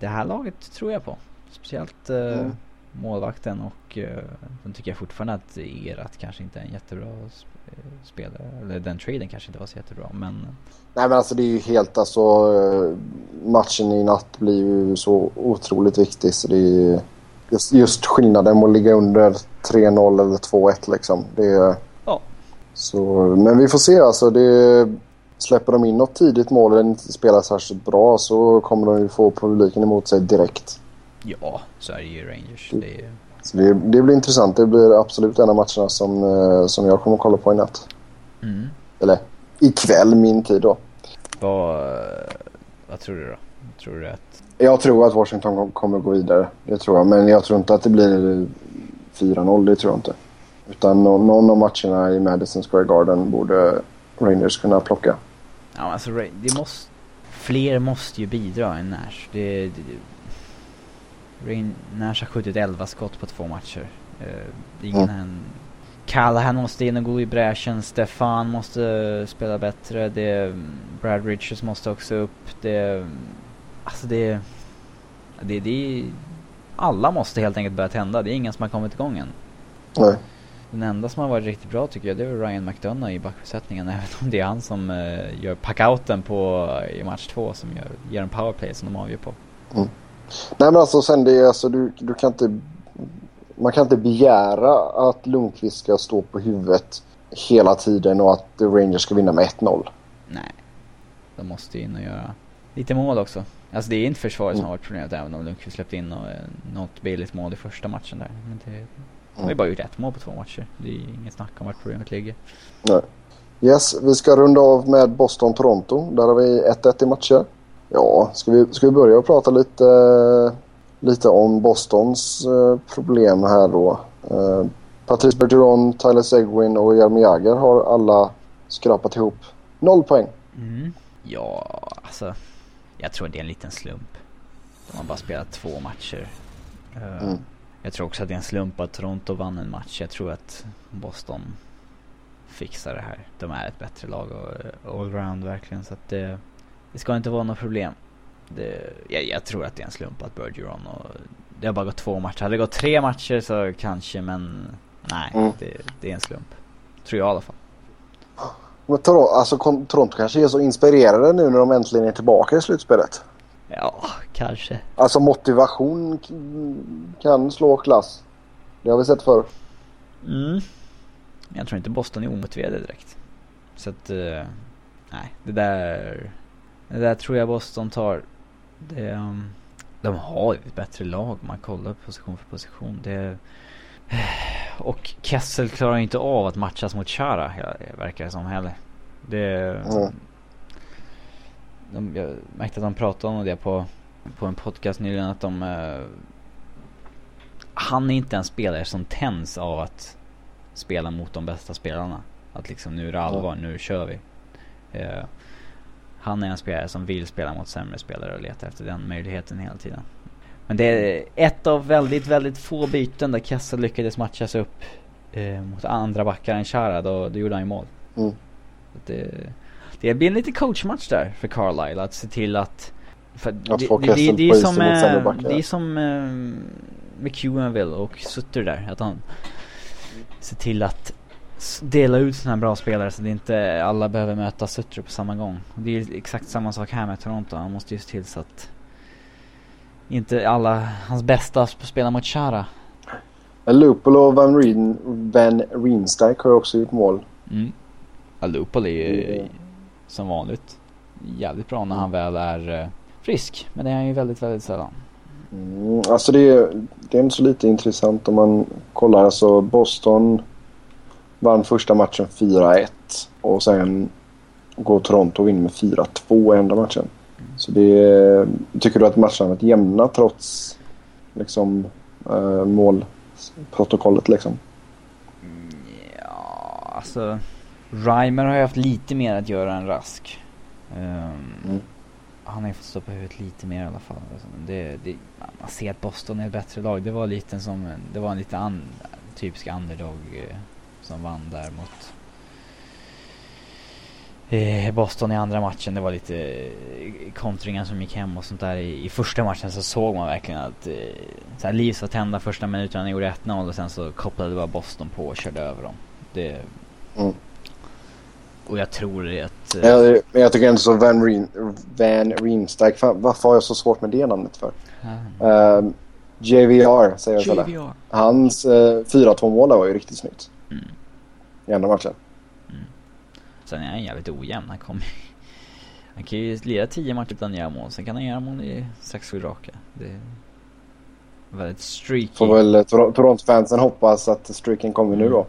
det här laget tror jag på. Speciellt eh, Mm. Målvakten och eh, sen tycker jag fortfarande att Erat kanske inte är en jättebra sp- eh, spelare. Eller den traden kanske inte var så jättebra men Nej men alltså det är ju helt alltså eh, matchen i natt blir ju så otroligt viktig så det är ju just, just skillnaden att ligga under 3-0 eller 2-1 liksom. Det är, Ja. så, men vi får se alltså. Det, släpper de in något tidigt mål eller inte spelar särskilt bra så kommer de ju få publiken emot sig direkt. Ja, så är det ju Rangers. Mm. Det är, det, det blir intressant. Det blir absolut en av matcherna som, eh, som jag kommer att kolla på i natt. mm. Eller ikväll min tid då. Vad, vad tror du då? Tror du att... Jag tror att Washington kom- kommer gå vidare. Det tror jag. Men jag tror inte att det blir 4-0. Det tror jag inte. Utan nå- någon av matcherna i Madison Square Garden borde Rangers kunna plocka. Ja, alltså det måste... Fler måste ju bidra än Nash. Det, det, Nash har skjutit 11 skott på två matcher. Uh, ingen mm. Callahan måste in och gå i bräschen. Stefan måste spela bättre. Det, Brad Richards måste också upp. Det, alltså det, det, det alla måste helt enkelt börja tända. Det är ingen som har kommit igång än. Nej. Den enda som har varit riktigt bra tycker jag det är Ryan McDonough i backbesättningen. [laughs] Även om det är han som uh, gör packouten på, i match två som gör, ger en powerplay som de avgör på. Mm. Nej men alltså sen det är alltså du, du kan inte man kan inte begära att Lundqvist ska stå på huvudet hela tiden och att Rangers ska vinna med 1-0. Nej. De måste in och göra lite mål också. Alltså det är inte försvaret mm. som har varit problemet även om Lundqvist släppte in och, något billigt mål i första matchen där. Men det, de har ju bara gjort ett mål på två matcher. Det är inget snack om vart problemet ligger. Nej. Yes, vi ska runda av med Boston-Toronto. Där har vi 1-1 i matcher. Ja, ska vi, ska vi börja prata lite, lite om Bostons eh, problem här då. Eh, Patrice Bergeron, Tyler Seguin och Jaromir Jagr har alla skrapat ihop noll poäng. Mm. Ja, alltså. Jag tror det är en liten slump. De har bara spelat två matcher. Uh, mm. Jag tror också att det är en slump att Toronto vann en match. Jag tror att Boston fixar det här. De är ett bättre lag och allround verkligen. Så att det, det ska inte vara något problem. Det, jag, jag, tror att det är en slump att Bergeron och det har bara gått två matcher. Hade det gått tre matcher så kanske men nej, mm. det, det, är en slump. Tror jag i alla fall. Men Toronto, alltså, Toronto kanske är så inspirerade nu när de äntligen är tillbaka i slutspelet. Ja, kanske. Alltså motivation kan slå klass. Det har vi sett förr. Mm. Jag tror inte Boston är omotiverade direkt. Så att, uh, nej, det där, det där tror jag Boston tar. Det, um, de har ju ett bättre lag man kollar position för position. Det, och Kessel klarar inte av att matchas mot Chara, verkar det som heller. Det, mm. de, jag märkte att de pratade om det på, på en podcast nyligen att de uh, han är inte en spelare som tänds av att spela mot de bästa spelarna. Att liksom nu är det allvar, nu kör vi. Uh, han är en spelare som vill spela mot sämre spelare och letar efter den möjligheten hela tiden. Men det är ett av väldigt, väldigt få byten där Kessel lyckades matchas upp eh, mot andra backar än Chara. Då, då gjorde han ju mål. Mm. Det, det blir en liten coachmatch där för Carlisle att se till att för att det, få det, det, det, är som, eh, det är som uh, McEwenville och Sutter där. Att han ser till att dela ut sådana här bra spelare så att inte alla behöver möta Sutter på samma gång. Det är exakt samma sak här med Toronto. Han måste ju se till så att inte alla hans bästa spelar mot Chara. Lupol och Van, Reen, Van Rienstijk har också gjort mål. Mm. Ja, Lupol är ju mm. som vanligt jävligt bra när han väl är uh, frisk. Men det är han ju väldigt, väldigt sällan. Mm, alltså det är, det är inte så lite intressant om man kollar. Alltså Boston vann första matchen 4-1 och sen går Toronto vinner med 4-2 i andra matchen. Så det tycker du att matcherna varit jämna trots liksom äh, målprotokollet liksom? Ja, alltså Reimer har ju haft lite mer att göra än Rask. Um, mm. Han har ju fått stå på huvudet lite mer i alla fall. Alltså, det, det, man ser att Boston är ett bättre lag. Det var lite som, det var en lite an, typisk underdog eh, som vann där mot eh, Boston i andra matchen. Det var lite eh, kontringar som gick hem och sånt där. I, i första matchen så såg man verkligen att eh, så här, Leafs var tända första minuterna, gjorde 1-0 och sen så kopplade bara Boston på och körde över dem. Det... Mm. Och jag tror att... Eh, jag, men jag tycker ändå så Van, Reen, Van Riemsdijk, varför har jag så svårt med det namnet för? Mm. Uh, JVR säger jag JVR. Hans uh, 4-2 mål var ju riktigt snyggt. Mm. I andra matchen. Mm. Sen är han jävligt ojämn. Han kommer Han kan ju lira 10 matcher utan göra mål. Sen kan han göra mål i 6-7 raka. Det är väldigt streaky. Får väl eh, Toronto-fansen hoppas att streaken kommer nu då.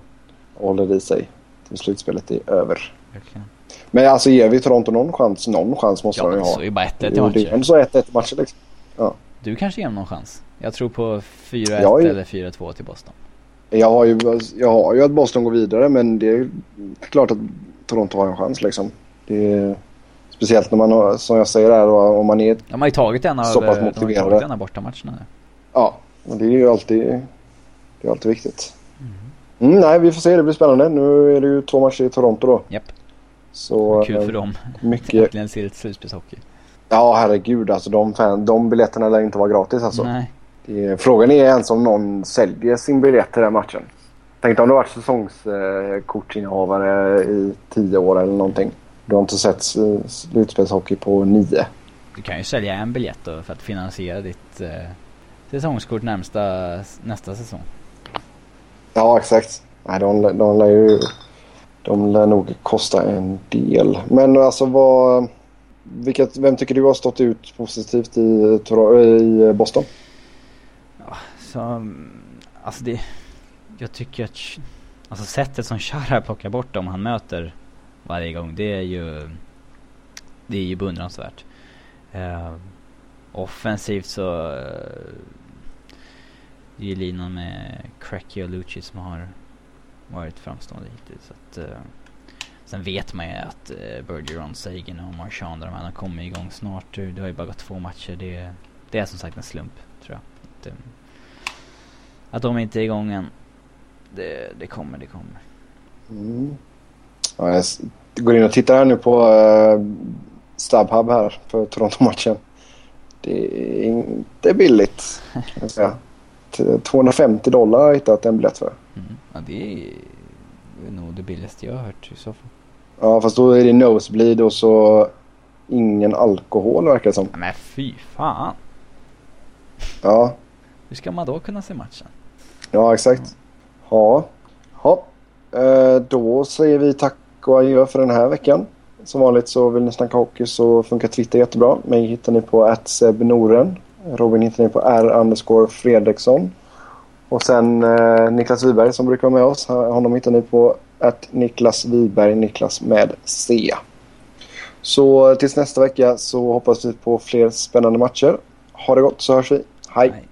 Och håller i sig till slutspelet är över. Verkligen. Men alltså ger vi Toronto någon chans? Någon chans måste ja, de ju ha. Ja, så är ju bara 1-1 i matcher. Det är ändå så 1-1 i matcher liksom. Ja. Du kanske ger dem någon chans? Jag tror på 4-1 eller 4-2 till Boston. Jag har, ju, jag har ju att Boston går vidare men det är klart att Toronto har en chans liksom. Är, speciellt när man har, som jag säger här, om man är De har ju tagit en av, så pass motiverade. De har tagit en av bortamatcherna nu. Ja, och det är ju alltid, det är alltid viktigt. Mm. Mm, nej, vi får se. Det blir spännande. Nu är det ju två matcher i Toronto då. Japp. Så, Kul för dem. Mycket... Äntligen se lite slutspelshockey. Ja, herregud. Alltså de, fan, de biljetterna lär inte vara gratis alltså. Nej. Frågan är ens om någon säljer sin biljett till den matchen. Tänk om du varit säsongskortinnehavare i tio år eller någonting. Du har inte sett slutspelshockey på nio. Du kan ju sälja en biljett då för att finansiera ditt eh, säsongskort närmsta, nästa säsong. Ja, exakt. Nej, de, de lär ju... De lär nog kosta en del. Men alltså vad... Vilket, vem tycker du har stått ut positivt i, i Boston? Så, mm, alltså det, jag tycker att, alltså sättet som Chara plockar bort dem han möter varje gång, det är ju, det är ju beundransvärt. Uh, offensivt så, uh, det är ju linan med Cracky och Lucci som har varit framstående hittills. Så att, uh, sen vet man ju att uh, Bergeron, Sagan och Marchand, de här kommer igång snart. Det har ju bara gått två matcher. Det, det är som sagt en slump, tror jag. Det, att de inte är igång än. Det, det kommer, det kommer. Mm. Ja, jag går in och tittar här nu på uh, StubHub här för Toronto-matchen. Det är inte billigt. Kan jag säga. [laughs] 250 dollar har jag hittat en biljett för. Mm. Ja, det är, det är nog det billigaste jag har hört i så fall. Ja, fast då är det nosebleed och så ingen alkohol verkar det som. Men fy fan. Ja. Hur ska man då kunna se matchen? Ja, exakt. Ja. ja. Eh, då säger vi tack och adjö för den här veckan. Som vanligt så vill ni snacka hockey så funkar Twitter jättebra. Mig hittar ni på @sebnoren. Robin hittar ni på r Fredriksson. Och sen eh, Niklas Wiberg som brukar vara med oss. Honom hittar ni på att Niklas Wiberg, Niklas med C. Så eh, tills nästa vecka så hoppas vi på fler spännande matcher. Ha det gott så hörs vi. Hej! Hej.